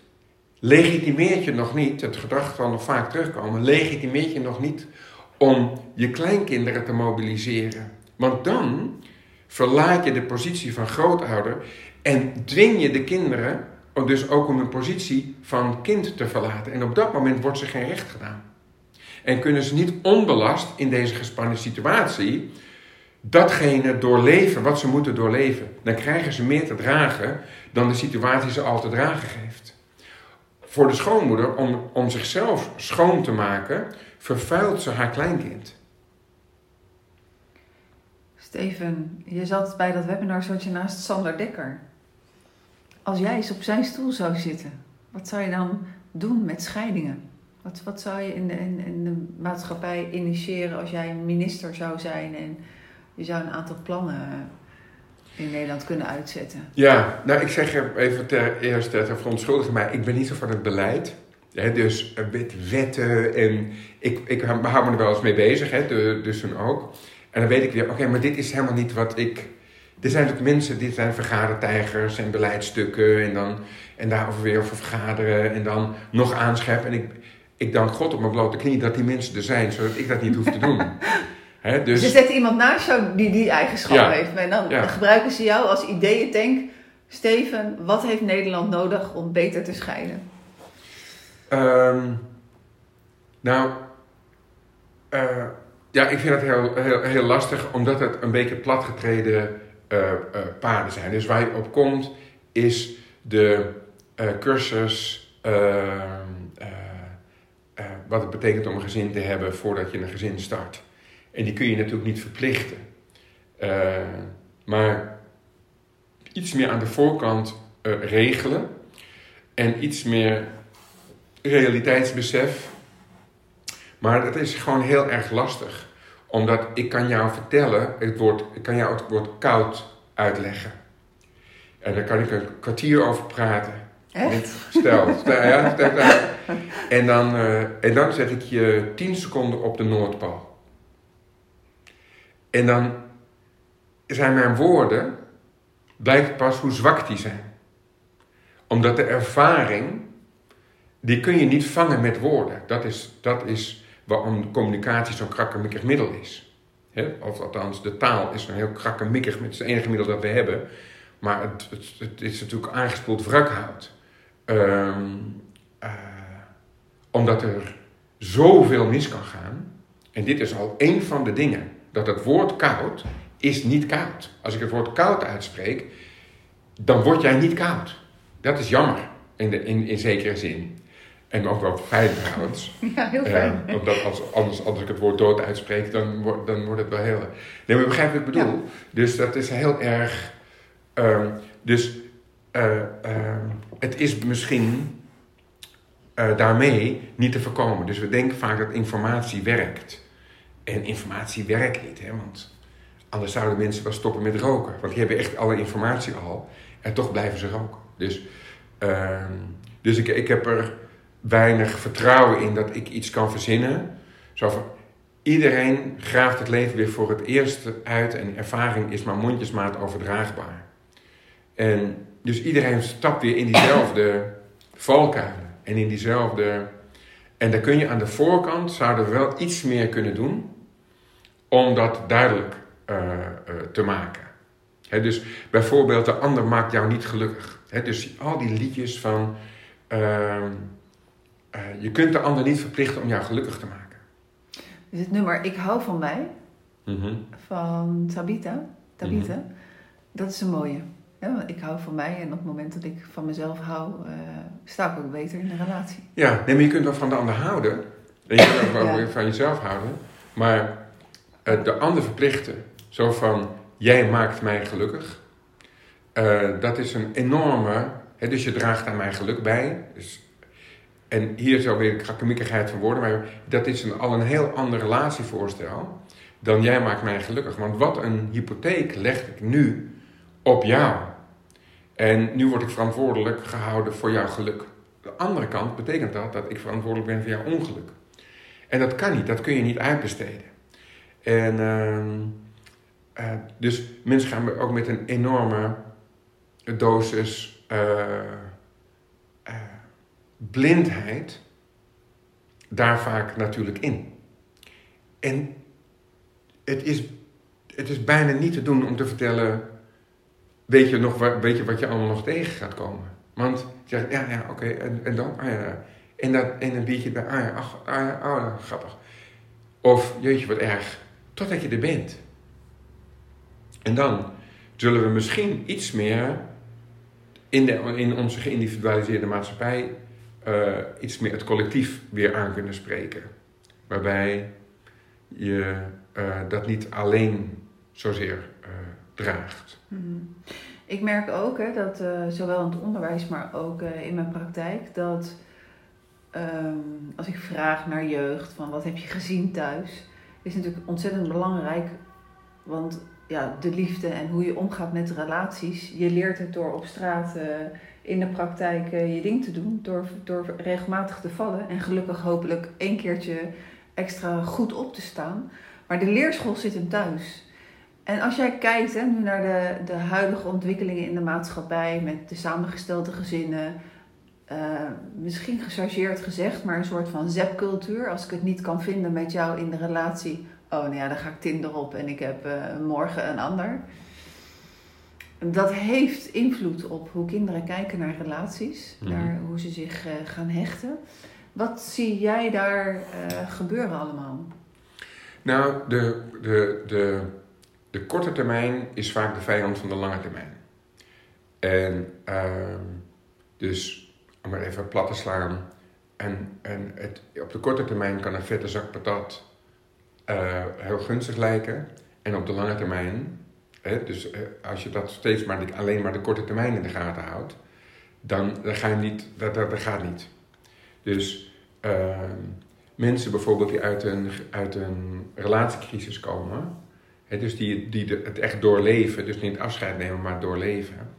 C: legitimeert je nog niet, het gedrag zal nog vaak terugkomen, legitimeert je nog niet om je kleinkinderen te mobiliseren. Want dan verlaat je de positie van grootouder en dwing je de kinderen dus ook om een positie van kind te verlaten. En op dat moment wordt ze geen recht gedaan. En kunnen ze niet onbelast in deze gespannen situatie datgene doorleven wat ze moeten doorleven. Dan krijgen ze meer te dragen dan de situatie ze al te dragen geeft. Voor de schoonmoeder, om, om zichzelf schoon te maken, vervuilt ze haar kleinkind.
B: Steven, je zat bij dat webinar zat je naast Sander Dekker. Als jij eens op zijn stoel zou zitten, wat zou je dan doen met scheidingen? Wat, wat zou je in de, in, in de maatschappij initiëren als jij minister zou zijn en je zou een aantal plannen in Nederland kunnen uitzetten?
C: Ja, nou ik zeg even ter eerste, ter verontschuldiging mij, ik ben niet zo van het beleid. Dus met wetten en ik, ik hou me er wel eens mee bezig, hè, dus toen ook. En dan weet ik weer, oké, maar dit is helemaal niet wat ik... Er zijn natuurlijk mensen, dit zijn vergadertijgers en beleidsstukken en dan... En daarover weer over vergaderen en dan nog aanscheppen. En ik, ik dank God op mijn blote knie dat die mensen er zijn, zodat ik dat niet hoef te doen.
B: He, dus... dus zet iemand naast jou die die eigenschap heeft. En dan gebruiken ze jou als ideeëntank. Steven, wat heeft Nederland nodig om beter te scheiden?
C: Um, nou, uh, ja, ik vind dat heel, heel, heel lastig, omdat het een beetje platgetreden paden zijn. Dus waar je op komt, is de uh, cursus wat het betekent om een gezin te hebben voordat je een gezin start. En die kun je natuurlijk niet verplichten. maar iets meer aan de voorkant regelen en iets meer realiteitsbesef maar dat is gewoon heel erg lastig. Omdat ik kan jou vertellen, het woord, ik kan jou het woord koud uitleggen. En daar kan ik een kwartier over praten.
B: Echt?
C: Stel, stel, ja, stel, En, dan, uh, en dan zet ik je 10 seconden op de Noordpool. En dan zijn mijn woorden, blijkt pas hoe zwak die zijn. Omdat de ervaring, die kun je niet vangen met woorden. Dat is, dat is waarom communicatie zo'n krakkemikkig middel is. Of althans, de taal is een heel krakkemikkig. Het is het enige middel dat we hebben. Maar het, het, het is natuurlijk aangespoeld wrakhout. Um, omdat er zoveel mis kan gaan. En dit is al één van de dingen. Dat het woord koud is niet koud. Als ik het woord koud uitspreek, dan word jij niet koud. Dat is jammer in, de, in, in zekere zin. En ook wel fijn trouwens.
B: Ja, heel fijn.
C: Uh, omdat als, anders, als ik het woord dood uitspreek, dan, wordt dan wordt het wel heel... Nee, maar je begrijpt wat ik bedoel.
B: Ja.
C: Dus dat is heel erg... Um, dus uh, uh, het is misschien uh, daarmee niet te voorkomen. Dus we denken vaak dat informatie werkt. En informatie werkt niet, hè, want anders zouden mensen wel stoppen met roken. Want die hebben echt alle informatie al en toch blijven ze roken. Dus, dus ik, ik heb er weinig vertrouwen in dat ik iets kan verzinnen. Zo iedereen graaft het leven weer voor het eerst uit en ervaring is maar mondjesmaat overdraagbaar. En dus iedereen stapt weer in diezelfde valkuilen en in diezelfde. En daar kun je aan de voorkant zouden we wel iets meer kunnen doen om dat duidelijk uh, uh, te maken. Dus bijvoorbeeld, de ander maakt jou niet gelukkig. Dus al die liedjes van. Uh, je kunt de ander niet verplichten om jou gelukkig te maken.
B: Dus het nummer Ik hou van mij
C: mm -hmm.
B: van Tabita, Tabita
C: Mhm.
B: dat is een mooie. Ja, want ik hou van mij en op het moment dat ik van mezelf hou, uh, sta ik ook beter in een relatie.
C: Ja, nee, maar je kunt wel van de ander houden. En je kunt ook wel
B: Ja.
C: van jezelf houden. Maar uh, de ander verplichten, zo van jij maakt mij gelukkig, uh, dat is een enorme. Hè, dus je draagt aan mijn geluk bij. Dus, en hier is alweer de krakkemikkigheid van woorden, maar dat is een, al een heel ander relatievoorstel dan jij maakt mij gelukkig. Want wat een hypotheek leg ik nu op jou. En nu word ik verantwoordelijk gehouden voor jouw geluk. De andere kant betekent dat dat ik verantwoordelijk ben voor jouw ongeluk. En dat kan niet, dat kun je niet uitbesteden. En uh, uh, dus mensen gaan ook met een enorme dosis uh, blindheid daar vaak natuurlijk in. En het is, het is bijna niet te doen om te vertellen weet je, nog, weet je wat je allemaal nog tegen gaat komen? Want je zegt, ja, ja, oké, en, en dan? Ah, ja. En, dat, en een biertje bij, ah ja, ach, ah, oh, ja, grappig. Of, jeetje, wat erg. Totdat je er bent. En dan zullen we misschien iets meer in, de, in onze geïndividualiseerde maatschappij uh, iets meer het collectief weer aan kunnen spreken. Waarbij je uh, dat niet alleen zozeer uh, draagt.
B: Mm. Ik merk ook hè, dat zowel in het onderwijs, maar ook in mijn praktijk, dat um, als ik vraag naar jeugd van wat heb je gezien thuis, is natuurlijk ontzettend belangrijk. Want ja, de liefde en hoe je omgaat met relaties, je leert het door op straat uh, in de praktijk je ding te doen, door, door regelmatig te vallen en gelukkig hopelijk één keertje extra goed op te staan. Maar de leerschool zit hem thuis. En als jij kijkt hè, nu naar de, de huidige ontwikkelingen in de maatschappij met de samengestelde gezinnen, uh, misschien gechargeerd gezegd, maar een soort van zepcultuur. Als ik het niet kan vinden met jou in de relatie, oh nou ja, dan ga ik Tinder op en ik heb uh, morgen een ander. Dat heeft invloed op hoe kinderen kijken naar relaties, mm -hmm. naar hoe ze zich uh, gaan hechten. Wat zie jij daar gebeuren allemaal?
C: Nou, de, de, de, de korte termijn is vaak de vijand van de lange termijn. En uh, dus, om maar even plat te slaan. En, en het, op de korte termijn kan een vette zak patat uh, heel gunstig lijken. En op de lange termijn, hè, dus uh, als je dat steeds maar alleen maar de korte termijn in de gaten houdt, dan, dan ga je niet, dat, dat, gaat niet. Dus uh, mensen bijvoorbeeld die uit een, uit een relatiecrisis komen, hè, dus die, die het echt doorleven, dus niet afscheid nemen, maar doorleven,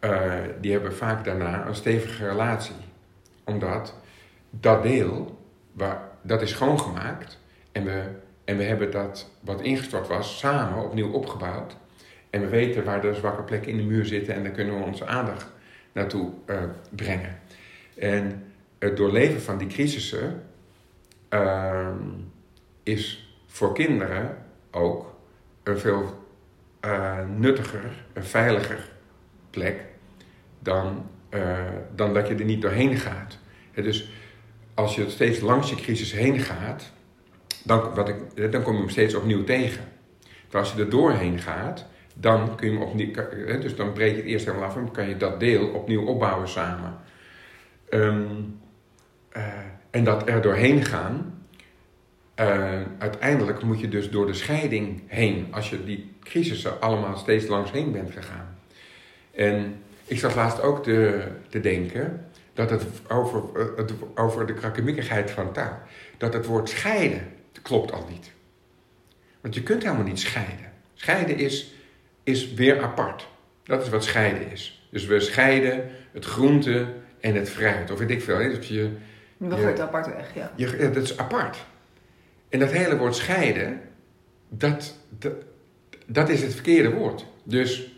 C: uh, die hebben vaak daarna een stevige relatie. Omdat dat deel, waar, dat is schoongemaakt en we, en we hebben dat wat ingestort was samen opnieuw opgebouwd. En we weten waar de zwakke plekken in de muur zitten en daar kunnen we onze aandacht naartoe uh, brengen. En het doorleven van die crisissen uh, is voor kinderen ook een veel uh, nuttiger, een veiliger plek dan, uh, dan dat je er niet doorheen gaat. Dus als je steeds langs je crisis heen gaat, dan, ik, dan kom je hem steeds opnieuw tegen. Maar als je er doorheen gaat, dan kun je hem opnieuw, dus dan breek je het eerst helemaal af en kan je dat deel opnieuw opbouwen samen. Um, eh, en dat er doorheen gaan. eh, uiteindelijk moet je dus door de scheiding heen, als je die crisissen allemaal steeds langs heen bent gegaan. En ik zat laatst ook te, te denken dat het over, eh, het over de krakkemikkigheid van taal, dat het woord scheiden klopt al niet. Want je kunt helemaal niet scheiden. Scheiden is, is weer apart. Dat is wat scheiden is. Dus we scheiden het groente en het fruit. Of weet ik veel. hè. Dat, je,
B: We gooien het apart weg, ja.
C: je, ja, dat is apart. En dat hele woord scheiden, dat, dat, dat is het verkeerde woord. Dus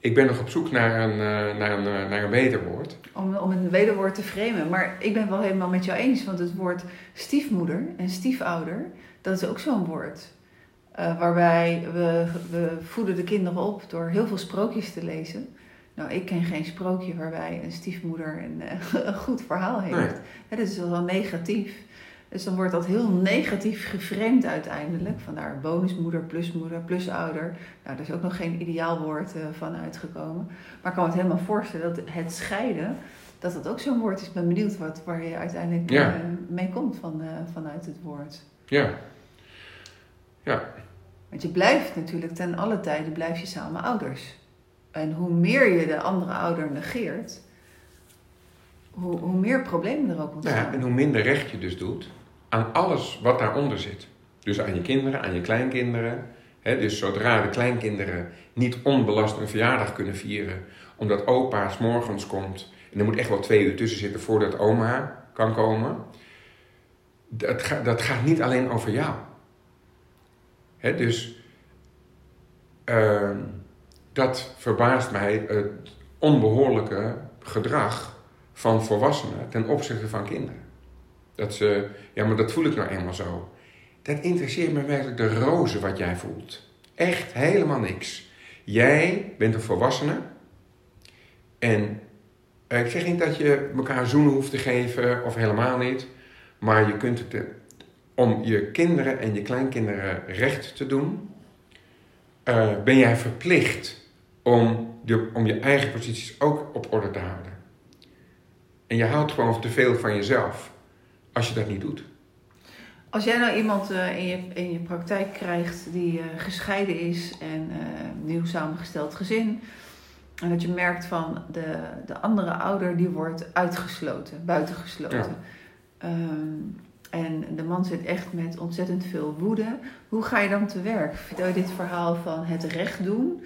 C: ik ben nog op zoek naar een, eh, naar een, eh, naar een beter woord.
B: Om, om een wederwoord te framen. Maar ik ben wel helemaal met jou eens, want het woord stiefmoeder en stiefouder, dat is ook zo'n woord. Eh, waarbij we, we voeden de kinderen op door heel veel sprookjes te lezen. Nou, ik ken geen sprookje waarbij een stiefmoeder een, een goed verhaal heeft.
C: Nee.
B: Dat is wel negatief. Dus dan wordt dat heel negatief geframed uiteindelijk. Vandaar bonusmoeder, plusmoeder, plusouder. Nou, daar is ook nog geen ideaalwoord eh, van uitgekomen. Maar ik kan me het helemaal voorstellen dat het scheiden, dat dat ook zo'n woord is. Ik ben benieuwd wat, waar je uiteindelijk
C: Ja.
B: eh, mee komt van, eh, vanuit het woord.
C: Ja. Ja.
B: Want je blijft natuurlijk ten alle tijden blijf je samen ouders. En hoe meer je de andere ouder negeert, hoe, hoe meer problemen er ook
C: Nou ja,
B: ontstaan.
C: en hoe minder recht je dus doet aan alles wat daaronder zit. Dus aan je kinderen, aan je kleinkinderen. Dus zodra de kleinkinderen niet onbelast een verjaardag kunnen vieren, omdat opa 's morgens komt en er moet echt wel twee uur tussen zitten voordat oma kan komen. Dat, dat gaat niet alleen over jou. Dus ehm, dat verbaast mij het onbehoorlijke gedrag van volwassenen ten opzichte van kinderen. Dat ze, ja, maar dat voel ik nou eenmaal zo. Dat interesseert me werkelijk de roze wat jij voelt. Echt helemaal niks. Jij bent een volwassene. En eh, ik zeg niet dat je elkaar zoenen hoeft te geven of helemaal niet. Maar je kunt het, eh, om je kinderen en je kleinkinderen recht te doen, eh, ben jij verplicht om, om je eigen posities ook op orde te houden. En je houdt gewoon te veel van jezelf als je dat niet doet.
B: Als jij nou iemand eh, in, je, in je praktijk krijgt die eh, gescheiden is en eh, nieuw samengesteld gezin. En dat je merkt van de, de andere ouder die wordt uitgesloten, buitengesloten.
C: Ja.
B: Ehm, en de man zit echt met ontzettend veel woede. Hoe ga je dan te werk? Vertel je dit verhaal van het recht doen?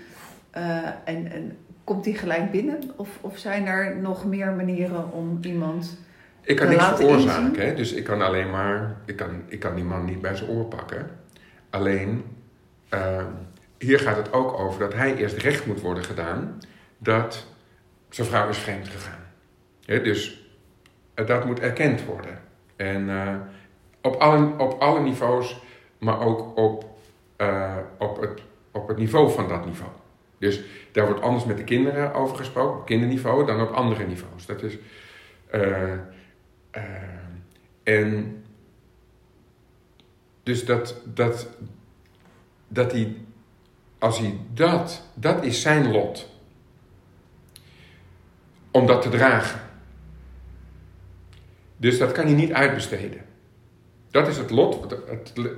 B: En, en komt die gelijk binnen? Of, of zijn er nog meer manieren om iemand
C: Ik kan niks veroorzaken, hè? dus ik kan alleen maar, ik kan, ik kan die man niet bij zijn oor pakken. Alleen, eh, hier gaat het ook over dat hij eerst recht moet worden gedaan dat zijn vrouw is vreemd gegaan. Hè, dus eh, dat moet erkend worden. En eh, op, alle, op alle niveaus, maar ook op, op, het, op het niveau van dat niveau. Dus daar wordt anders met de kinderen over gesproken, op kinderniveau, dan op andere niveaus. Dat is. Eh, en dus dat, dat, dat hij, als hij dat, dat is zijn lot. Om dat te dragen. Dus dat kan hij niet uitbesteden. Dat is het lot.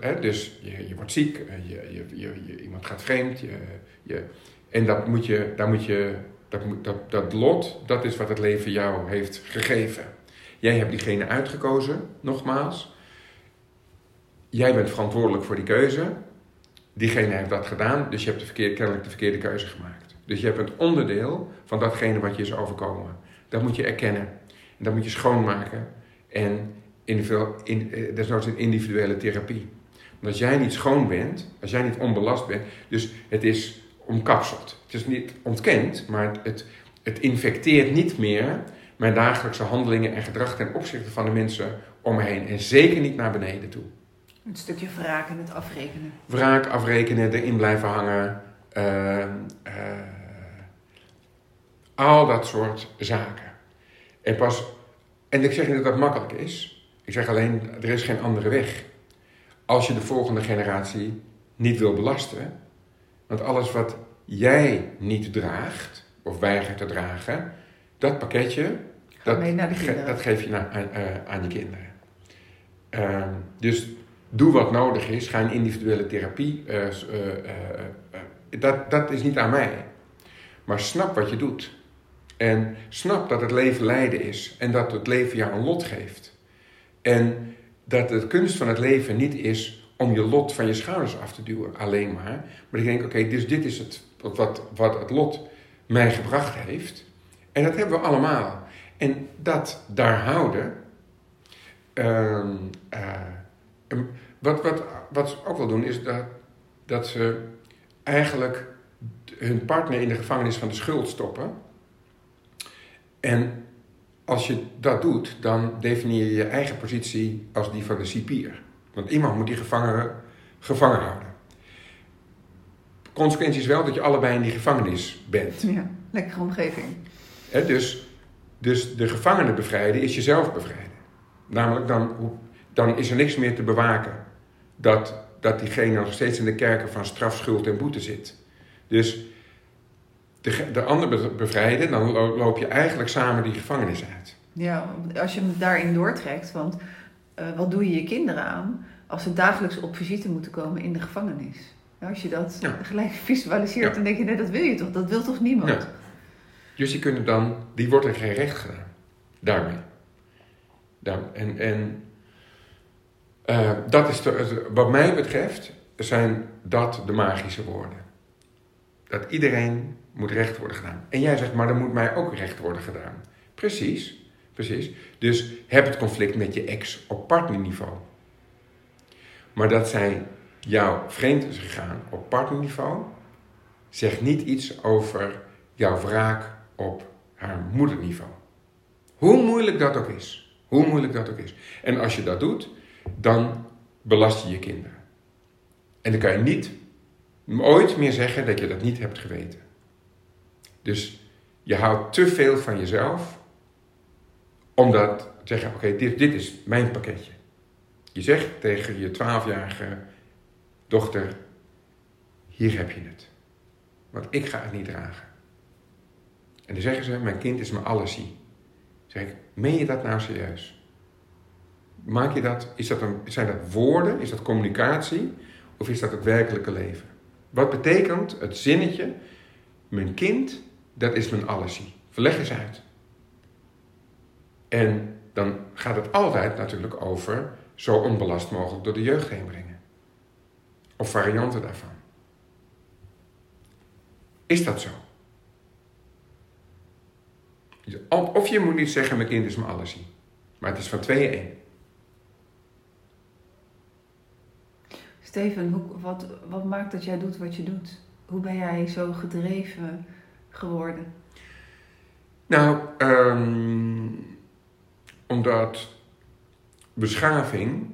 C: Hè, dus je, je wordt ziek, eh, je, je, iemand gaat vreemd. En dat moet je, daar moet je, dat, dat, dat lot, dat is wat het leven jou heeft gegeven. Jij hebt diegene uitgekozen, nogmaals. Jij bent verantwoordelijk voor die keuze. Diegene heeft dat gedaan, dus je hebt de verkeerde, kennelijk de verkeerde keuze gemaakt. Dus je hebt een onderdeel van datgene wat je is overkomen. Dat moet je erkennen. En dat moet je schoonmaken. En individueel, in, eh, desnoods een individuele therapie. Want als jij niet schoon bent, als jij niet onbelast bent, dus het is omkapseld. Het is niet ontkend, maar het, het infecteert niet meer mijn dagelijkse handelingen en gedrag ten opzichte van de mensen om me heen. En zeker niet naar beneden toe.
B: een stukje wraak en het afrekenen?
C: Wraak afrekenen, erin blijven hangen. eh, eh, al dat soort zaken. En pas, en ik zeg niet dat dat makkelijk is. Ik zeg alleen, er is geen andere weg. Als je de volgende generatie niet wil belasten. Want alles wat jij niet draagt, of weigert te dragen, dat pakketje, Dat, ge- dat geef je aan, eh, aan je kinderen. Ehm, dus doe wat nodig is. Ga in individuele therapie. eh, eh, eh, eh, dat, dat is niet aan mij. Maar snap wat je doet. En snap dat het leven lijden is. En dat het leven jou een lot geeft. En dat de kunst van het leven niet is om je lot van je schouders af te duwen, alleen maar. Maar ik denk, oké, dus dit is het, wat, wat het lot mij gebracht heeft. En dat hebben we allemaal. En dat daar houden. ehm, eh, wat, wat, wat ze ook wel doen, is dat, dat ze eigenlijk hun partner in de gevangenis van de schuld stoppen. En als je dat doet, dan definieer je je eigen positie als die van de cipier. Want iemand moet die gevangenen gevangen houden. Consequentie is wel dat je allebei in die gevangenis bent.
B: Ja, lekkere omgeving.
C: Dus, dus de gevangenen bevrijden is jezelf bevrijden. Namelijk, dan, dan is er niks meer te bewaken dat, dat diegene nog steeds in de kerken van straf, schuld en boete zit. Dus de, de ander be- bevrijden, dan lo- loop je eigenlijk samen die gevangenis uit.
B: Ja, als je hem daarin doortrekt, want eh, wat doe je je kinderen aan als ze dagelijks op visite moeten komen in de gevangenis? Als je dat
C: Ja.
B: gelijk visualiseert,
C: Ja.
B: dan denk je, nee, dat wil je toch? Dat wil toch niemand?
C: Ja. Dus die kunnen dan, die wordt er geen recht gedaan. Daarmee. Daar, en en eh, dat is wat mij betreft, zijn dat de magische woorden. Dat iedereen moet recht worden gedaan. En jij zegt, maar er moet mij ook recht worden gedaan. Precies, precies. Dus heb het conflict met je ex op partnerniveau. Maar dat zij jou vreemd is gegaan op partnerniveau, zegt niet iets over jouw wraak op haar moederniveau. Hoe moeilijk dat ook is. Hoe moeilijk dat ook is. En als je dat doet, dan belast je je kinderen. En dan kan je niet ooit meer zeggen dat je dat niet hebt geweten. Dus je houdt te veel van jezelf om dat te zeggen, oké, dit, dit is mijn pakketje. Je zegt tegen je twaalfjarige dochter, hier heb je het. Want ik ga het niet dragen. En dan zeggen ze, mijn kind is mijn allesie. Zeg ik, meen je dat nou serieus? Maak je dat, is dat een, zijn dat woorden, is dat communicatie of is dat het werkelijke leven? Wat betekent het zinnetje, mijn kind, dat is mijn allesie? Verleg eens uit. En dan gaat het altijd natuurlijk over zo onbelast mogelijk door de jeugd heen brengen. Of varianten daarvan. Is dat zo? Of je moet niet zeggen, mijn kind is mijn allesie. Maar het is van tweeën één.
B: Steven, hoe, wat, wat maakt dat jij doet wat je doet? Hoe ben jij zo gedreven geworden?
C: Nou, ehm, omdat beschaving,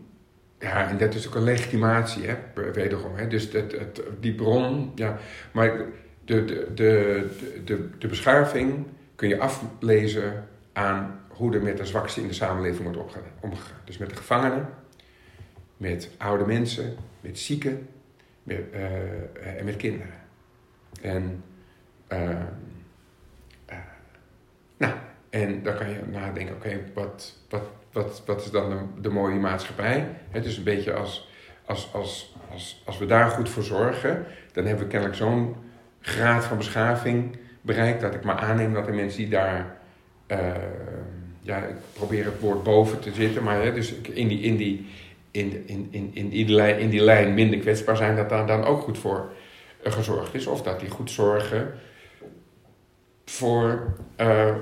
C: ja, en dat is ook een legitimatie, hè, wederom. Hè, dus het, het, die bron, ja, maar de, de, de, de, de beschaving kun je aflezen aan hoe er met de zwakste in de samenleving wordt omgegaan. Dus met de gevangenen, met oude mensen, met zieken met, eh, en met kinderen. En, eh, nou, en dan kan je nadenken, oké, wat, wat, wat, wat is dan de, de mooie maatschappij? Het is een beetje als, als, als, als, als we daar goed voor zorgen, dan hebben we kennelijk zo'n graad van beschaving bereikt dat ik maar aanneem dat de mensen die daar, eh, ja, ik probeer het woord boven te zitten, maar hè, dus in die, in die, in, in, in, in, die lijn, in die lijn minder kwetsbaar zijn, dat daar dan ook goed voor eh, gezorgd is. Of dat die goed zorgen voor, eh,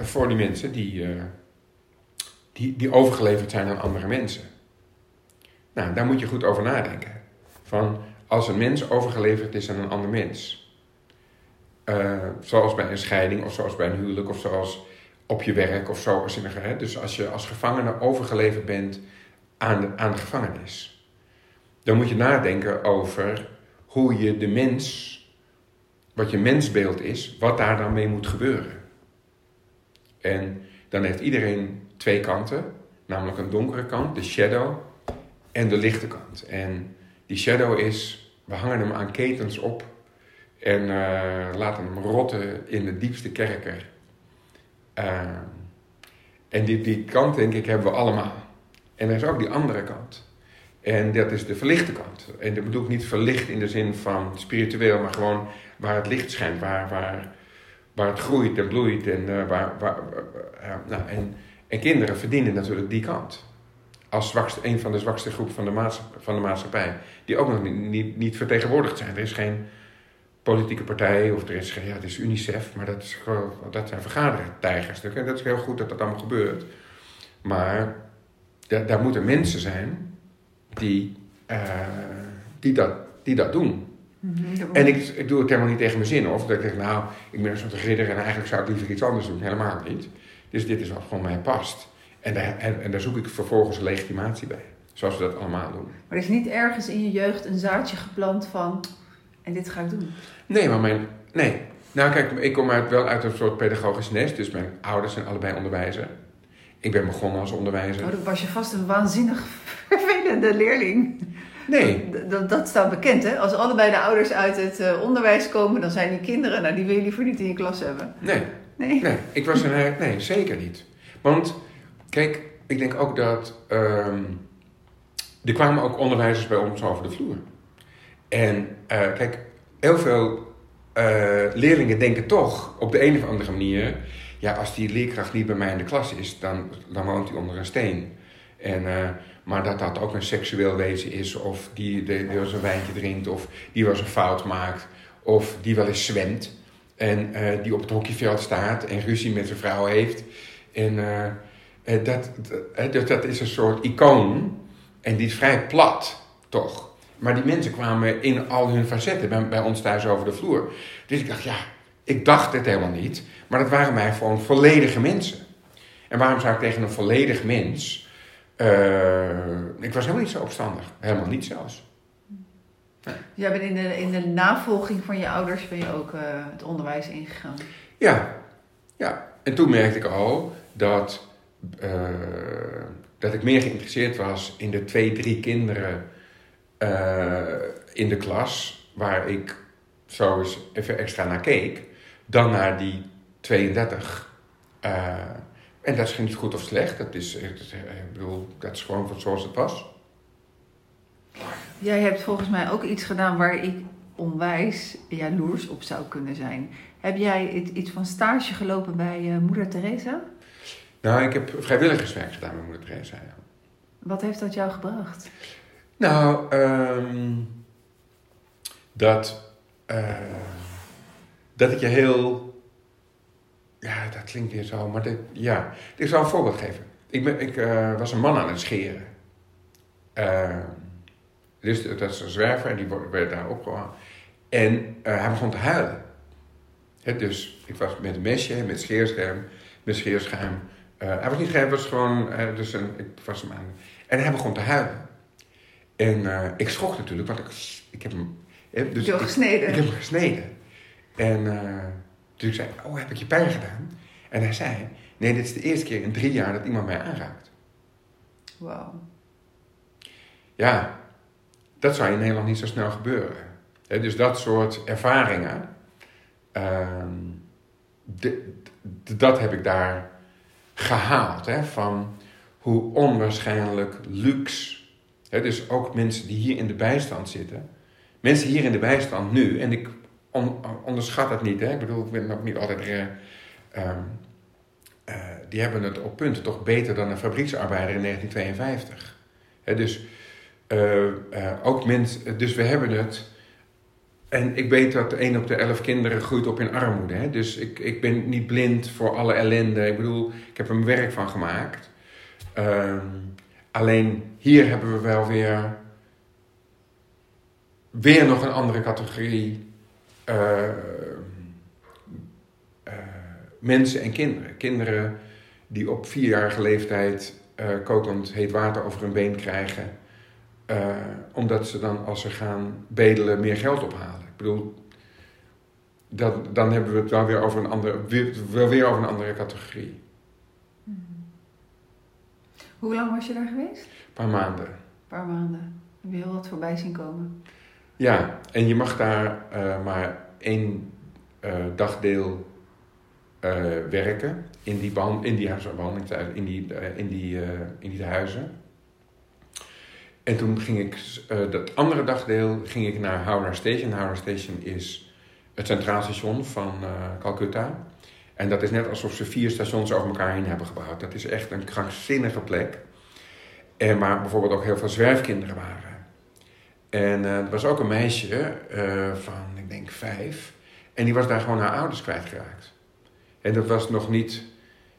C: voor die mensen die, die, die overgeleverd zijn aan andere mensen. Nou, daar moet je goed over nadenken. Van als een mens overgeleverd is aan een ander mens. Eh, zoals bij een scheiding, of zoals bij een huwelijk, of zoals op je werk, of zo. Dus als je als gevangene overgeleverd bent aan aan de gevangenis. Dan moet je nadenken over hoe je de mens wat je mensbeeld is, wat daar dan mee moet gebeuren. En dan heeft iedereen twee kanten, namelijk een donkere kant, de shadow, en de lichte kant. En die shadow is, we hangen hem aan ketens op en eh, laten hem rotten in de diepste kerker. Eh, En die, die kant, denk ik, hebben we allemaal. En er is ook die andere kant. En dat is de verlichte kant. En dat bedoel ik niet verlicht in de zin van spiritueel, maar gewoon waar het licht schijnt, waar, waar, waar het groeit en bloeit. En, uh, waar, waar, uh, nou, en, en kinderen verdienen natuurlijk die kant. Als zwakste, een van de zwakste groepen van de, maatschappij, van de maatschappij. Die ook nog niet, niet, niet vertegenwoordigd zijn. Er is geen politieke partij of er is ja, het is UNICEF, maar dat, is gewoon, dat zijn vergadertijgers. Dat is heel goed dat dat allemaal gebeurt. Maar daar, daar moeten mensen zijn die, uh, die, dat, die dat doen. Mm -hmm. En ik, ik doe het helemaal niet tegen mijn zin. Of dat ik denk, nou, ik ben een soort ridder en eigenlijk zou ik liever iets anders doen. Helemaal niet. Dus dit is wat gewoon mij past. En daar, en, en daar zoek ik vervolgens legitimatie bij. Zoals we dat allemaal doen.
B: Maar er is niet ergens in je jeugd een zaadje geplant van... en dit ga ik doen?
C: Nee, maar mijn... Nee. Nou kijk, ik kom uit, wel uit een soort pedagogisch nest. Dus mijn ouders zijn allebei onderwijzer. Ik ben begonnen als onderwijzer.
B: Oh, dan was je vast een waanzinnig vervelende leerling.
C: Nee.
B: Dat, dat staat bekend, hè? Als allebei de ouders uit het uh, onderwijs komen, dan zijn die kinderen, nou, die wil je liever niet in je klas hebben.
C: Nee.
B: Nee?
C: Nee, ik was een, nee zeker niet. Want, kijk, ik denk ook dat. Um, er kwamen ook onderwijzers bij ons over de vloer. En uh, kijk, heel veel uh, leerlingen denken toch op de een of andere manier. Ja, als die leerkracht niet bij mij in de klas is, dan, woont hij onder een steen. En, uh, maar dat dat ook een seksueel wezen is, of die, die wel een wijntje drinkt, of die wel eens een fout maakt, of die wel eens zwemt. En die op het hockeyveld staat en ruzie met zijn vrouw heeft. En dat, dat, dat is een soort icoon. En die is vrij plat, toch? Maar die mensen kwamen in al hun facetten bij, bij ons thuis over de vloer. Dus ik dacht, ja, ik dacht het helemaal niet. Maar dat waren mij gewoon volledige mensen. En waarom zou ik tegen een volledig mens... Uh, ik was helemaal niet zo opstandig. Helemaal niet zelfs.
B: Nee. Jij bent in de, in de navolging van je ouders ben je ook uh, het onderwijs ingegaan.
C: Ja, ja. En toen merkte ik al dat, uh, dat ik meer geïnteresseerd was in de twee, drie kinderen in de klas, waar ik zo eens even extra naar keek, dan naar die 32. en dat is niet goed of slecht, dat is, ik bedoel, dat is gewoon zoals het was.
B: Jij hebt volgens mij ook iets gedaan waar ik onwijs jaloers op zou kunnen zijn. Heb jij iets van stage gelopen bij uh, Moeder Teresa?
C: Nou, ik heb vrijwilligerswerk gedaan bij Moeder Teresa. Ja.
B: Wat heeft dat jou gebracht?
C: Nou, um, dat, uh, dat ik je heel. Ja, dat klinkt weer zo, maar dit, ja. Ik zal een voorbeeld geven. Ik, ik uh, was een man aan het scheren. Uh, dus dat is een zwerver en die werd daar opgehangen. En uh, hij begon te huilen. Dus ik was met een mesje, met scheerscherm, met scheerschuim. Hij was niet hij was gewoon, dus een, ik was hem aan. En hij begon te huilen. En ik schrok natuurlijk, want ik, ik heb hem...
B: He, dus ik, gesneden?
C: Ik heb hem gesneden. En dus ik zei, oh, heb ik je pijn gedaan? En hij zei, nee, dit is de eerste keer in drie jaar dat iemand mij aanraakt.
B: Wauw.
C: Ja, dat zou in Nederland niet zo snel gebeuren. He, dus dat soort ervaringen, uh, de, de, dat heb ik daar gehaald. He, van hoe onwaarschijnlijk luxe. He, dus ook mensen die hier in de bijstand zitten. Mensen hier in de bijstand nu, en ik on, onderschat het niet. He, ik bedoel, ik ben ook niet altijd. Uh, uh, die hebben het op punten toch beter dan een fabrieksarbeider in 1952. dus uh, ook mensen, dus we hebben het. En ik weet dat 1 op de 11 kinderen groeit op in armoede. Hè? Dus ik, ik ben niet blind voor alle ellende. Ik bedoel, ik heb er mijn werk van gemaakt. Uh, alleen hier hebben we wel weer. weer nog een andere categorie. Uh, mensen en kinderen. Kinderen die op vierjarige leeftijd kokend heet water over hun been krijgen. Uh, omdat ze dan, als ze gaan bedelen, meer geld ophalen. Ik bedoel, dat, dan hebben we het wel weer over een andere, wel weer over een andere categorie.
B: Hoe lang was je daar geweest?
C: Een paar maanden.
B: Een paar maanden. Heb je heel wat voorbij zien komen?
C: Ja, en je mag daar uh, maar één uh, dagdeel eh, werken in die, in die in die, eh, in die, eh, in die huizen. En toen ging ik, eh, dat andere dagdeel, ging ik naar Howrah Station. Howrah Station is het centraal station van eh, Calcutta. En dat is net alsof ze vier stations over elkaar heen hebben gebouwd. Dat is echt een krankzinnige plek. En waar bijvoorbeeld ook heel veel zwerfkinderen waren. En eh, er was ook een meisje eh, van, ik denk vijf. En die was daar gewoon haar ouders kwijtgeraakt. En dat was nog niet,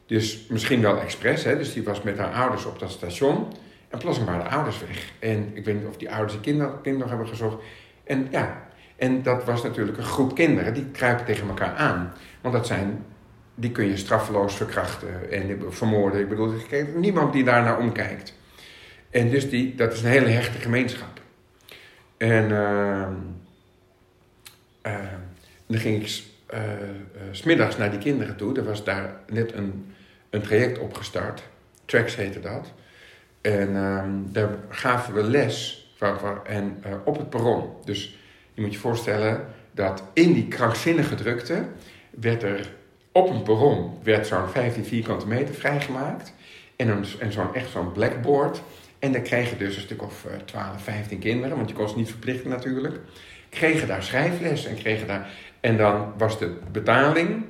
C: dus misschien wel expres, hè. Dus die was met haar ouders op dat station. En plotseling waren de ouders weg. En ik weet niet of die ouders die kind, kind nog hebben gezocht. En ja, en dat was natuurlijk een groep kinderen die kruipen tegen elkaar aan. Want dat zijn, die kun je straffeloos verkrachten en vermoorden. Ik bedoel, niemand die daar naar omkijkt. En dus die, dat is een hele hechte gemeenschap. En ehm, dan ging ik eh, smiddags naar die kinderen toe. Er was daar net een, een traject opgestart. Tracks heette dat. En ehm, daar gaven we les en, eh, op het perron. Dus je moet je voorstellen dat in die krankzinnige drukte werd er op een perron werd zo'n 15 vierkante meter vrijgemaakt. En, een, en zo'n echt zo'n blackboard. En daar kregen dus een stuk of eh, 12, 15 kinderen, want je kon ze niet verplichten natuurlijk. Kregen daar schrijfles en kregen daar. En dan was de betaling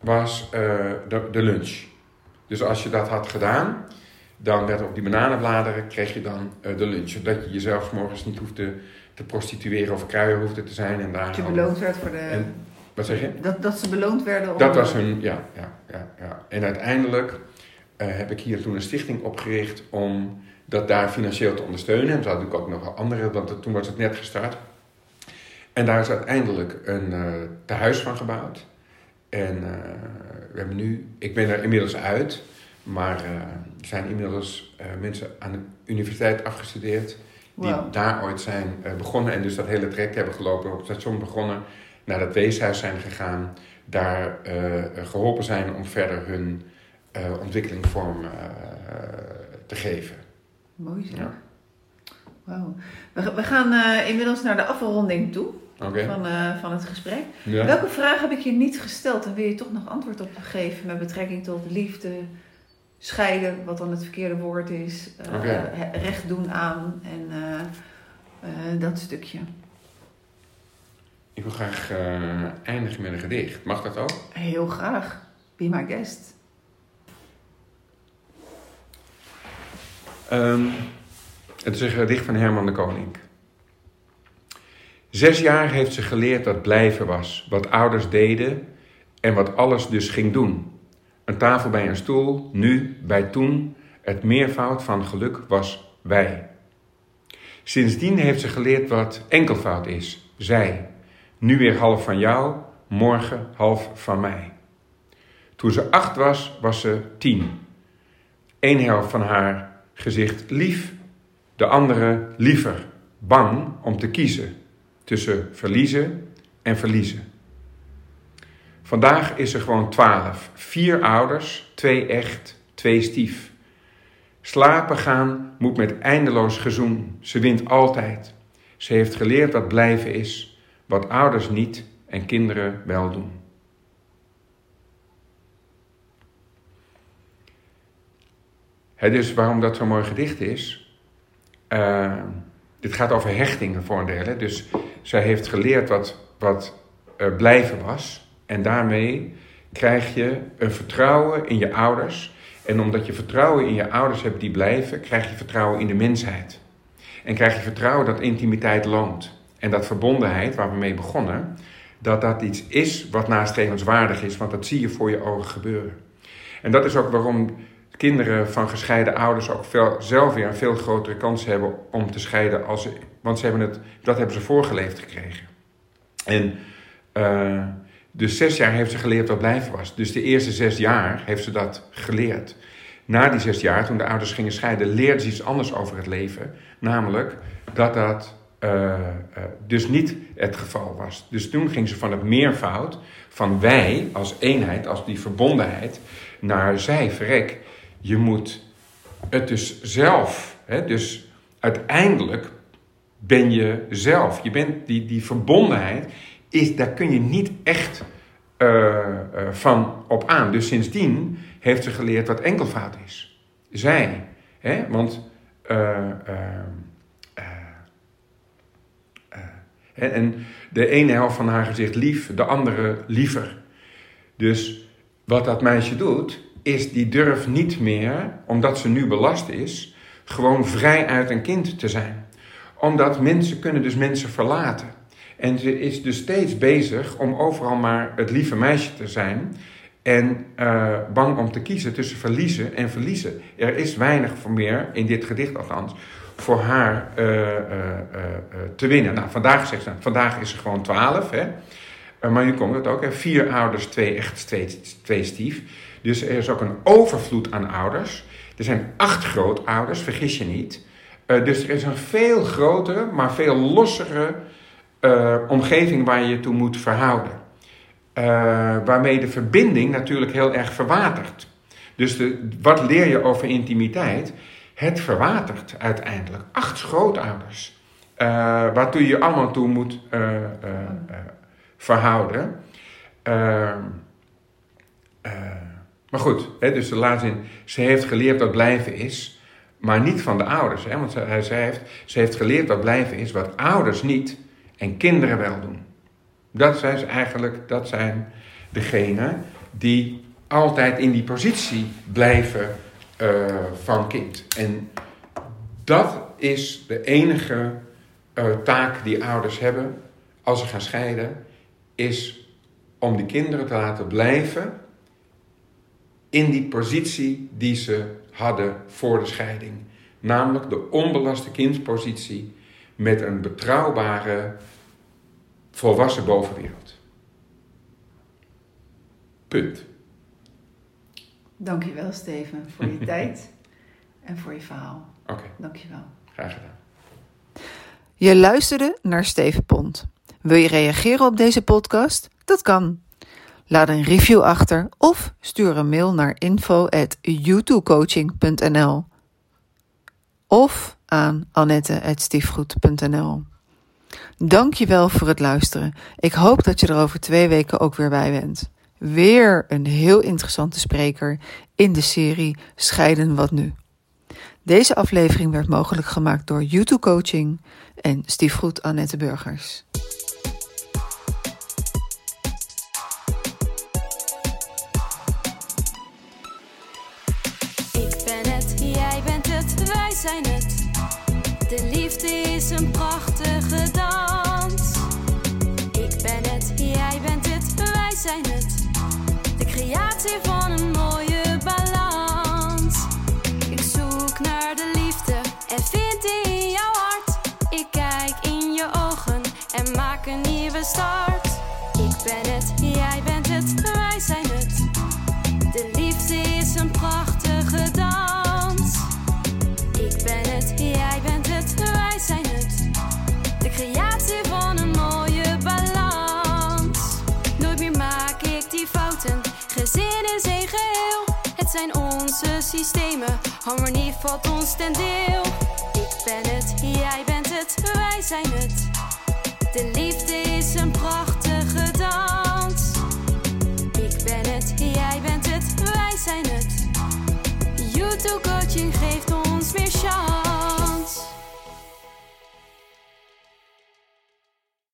C: was, eh, de, de lunch. Dus als je dat had gedaan, dan werd op die bananenbladeren kreeg je dan eh, de lunch. Zodat je jezelf morgens niet hoefde te prostitueren of kruier hoefde te zijn. En daar
B: je beloond werd voor de...
C: En, wat zeg je?
B: dat, dat ze beloond werden om...
C: Dat was hun, ja, ja, ja, ja. En uiteindelijk eh, heb ik hier toen een stichting opgericht om dat daar financieel te ondersteunen. En toen had ik ook nog wel andere, want toen was het net gestart. En daar is uiteindelijk een eh tehuis van gebouwd. En eh, we hebben nu, ik ben er inmiddels uit, maar er zijn inmiddels mensen aan de universiteit afgestudeerd die
B: Wow.
C: daar ooit zijn begonnen en dus dat hele traject hebben gelopen, op het station begonnen, naar dat weeshuis zijn gegaan, daar eh, geholpen zijn om verder hun eh, ontwikkeling vorm eh, te geven.
B: Mooi.
C: Ja.
B: Wauw. We, we gaan inmiddels naar de afronding toe van, van het gesprek.
C: Ja.
B: Welke vraag heb ik je niet gesteld en wil je toch nog antwoord op geven met betrekking tot liefde, scheiden, wat dan het verkeerde woord is, recht doen aan en dat stukje.
C: Ik wil graag eh, eindigen met een gedicht. Mag dat ook?
B: Heel graag. Be my guest.
C: Ehm, het is een gedicht van Herman de Koning. Zes jaar heeft ze geleerd dat blijven was, wat ouders deden en wat alles dus ging doen. Een tafel bij een stoel, nu, bij toen, het meervoud van geluk was wij. Sindsdien heeft ze geleerd wat enkelvoud is, zij. Nu weer half van jou, morgen half van mij. Toen ze acht was, was ze tien. Eén helft van haar gezicht lief, de andere liever, bang om te kiezen tussen verliezen en verliezen. Vandaag is ze gewoon twaalf, vier ouders, twee echt, twee stief. Slapen gaan moet met eindeloos gezoen, ze wint altijd. Ze heeft geleerd wat blijven is, wat ouders niet en kinderen wel doen. Het is waarom dat zo'n mooi gedicht is. Uh, dit gaat over hechting voor een deel. Dus zij heeft geleerd wat, wat blijven was. En daarmee krijg je een vertrouwen in je ouders. En omdat je vertrouwen in je ouders hebt die blijven, krijg je vertrouwen in de mensheid. En krijg je vertrouwen dat intimiteit loont. En dat verbondenheid, waar we mee begonnen, dat dat iets is wat nastrevenswaardig is. Want dat zie je voor je ogen gebeuren. En dat is ook waarom kinderen van gescheiden ouders ook veel, zelf weer een veel grotere kans hebben om te scheiden. Als want ze hebben het, dat hebben ze voorgeleefd gekregen. En uh, dus zes jaar heeft ze geleerd wat blijven was. Dus de eerste zes jaar heeft ze dat geleerd. Na die zes jaar, toen de ouders gingen scheiden, leerde ze iets anders over het leven. Namelijk dat dat uh, dus niet het geval was. Dus toen ging ze van het meervoud, van wij als eenheid, als die verbondenheid, naar zij, verrek. Je moet het dus zelf, hè, dus uiteindelijk ben je zelf. Je bent die, die verbondenheid, is, daar kun je niet echt eh, van op aan. Dus sindsdien heeft ze geleerd wat enkelvoud is. Zij. Hè? Want. eh, eh, eh, eh, en de ene helft van haar gezicht lief, de andere liever. Dus wat dat meisje doet, is die durft niet meer, omdat ze nu belast is, gewoon vrij uit een kind te zijn. Omdat mensen kunnen dus mensen verlaten. En ze is dus steeds bezig om overal maar het lieve meisje te zijn. En eh, bang om te kiezen tussen verliezen en verliezen. Er is weinig meer, in dit gedicht althans, voor haar eh, eh, eh, te winnen. Nou, vandaag zegt ze, vandaag is ze gewoon twaalf. Hè? Maar nu komt het ook, hè? vier ouders, twee echt, twee, twee stief. Dus er is ook een overvloed aan ouders. Er zijn acht grootouders, vergis je niet. Dus er is een veel grotere, maar veel lossere omgeving waar je je toe moet verhouden. Waarmee de verbinding natuurlijk heel erg verwatert. Dus de, wat leer je over intimiteit? Het verwatert uiteindelijk. Acht grootouders. eh waartoe je allemaal toe moet eh, eh, verhouden. Eh, eh, maar goed, hè, dus de laatste zin. Ze heeft geleerd wat blijven is, maar niet van de ouders. Hè, want ze, zij heeft, ze heeft geleerd wat blijven is, wat ouders niet en kinderen wel doen. Dat zijn ze eigenlijk, dat zijn degenen die altijd in die positie blijven eh, van kind. En dat is de enige eh, taak die ouders hebben als ze gaan scheiden, is om die kinderen te laten blijven in die positie die ze hadden voor de scheiding. Namelijk de onbelaste kindspositie met een betrouwbare volwassen bovenwereld. Punt.
B: Dankjewel Steven voor je tijd en voor je verhaal.
C: Oké,
B: Dankjewel.
C: graag gedaan.
B: Je luisterde naar Steven Pont. Wil je reageren op deze podcast? Dat kan. Laat een review achter of stuur een mail naar info@youtubecoaching.nl of aan annette@stiefgoed.nl. Dankjewel voor het luisteren. Ik hoop dat je er over twee weken ook weer bij bent. Weer een heel interessante spreker in de serie Scheiden wat nu. Deze aflevering werd mogelijk gemaakt door YouTube Coaching en stiefgoed Annette Burgers.
A: Ik ben het, jij bent het, wij zijn het. De liefde is een prachtige dans. Start. Ik ben het, jij bent het, wij zijn het. De liefde is een prachtige dans. Ik ben het, jij bent het, wij zijn het. De creatie van een mooie balans. Nooit meer maak ik die fouten, gezin is een geheel. Het zijn onze systemen, harmonie valt ons ten deel. Ik ben het, jij bent het, wij zijn het. De liefde is een prachtige dans. Ik ben het, jij bent het, wij zijn het. YouTube coaching geeft ons meer chance.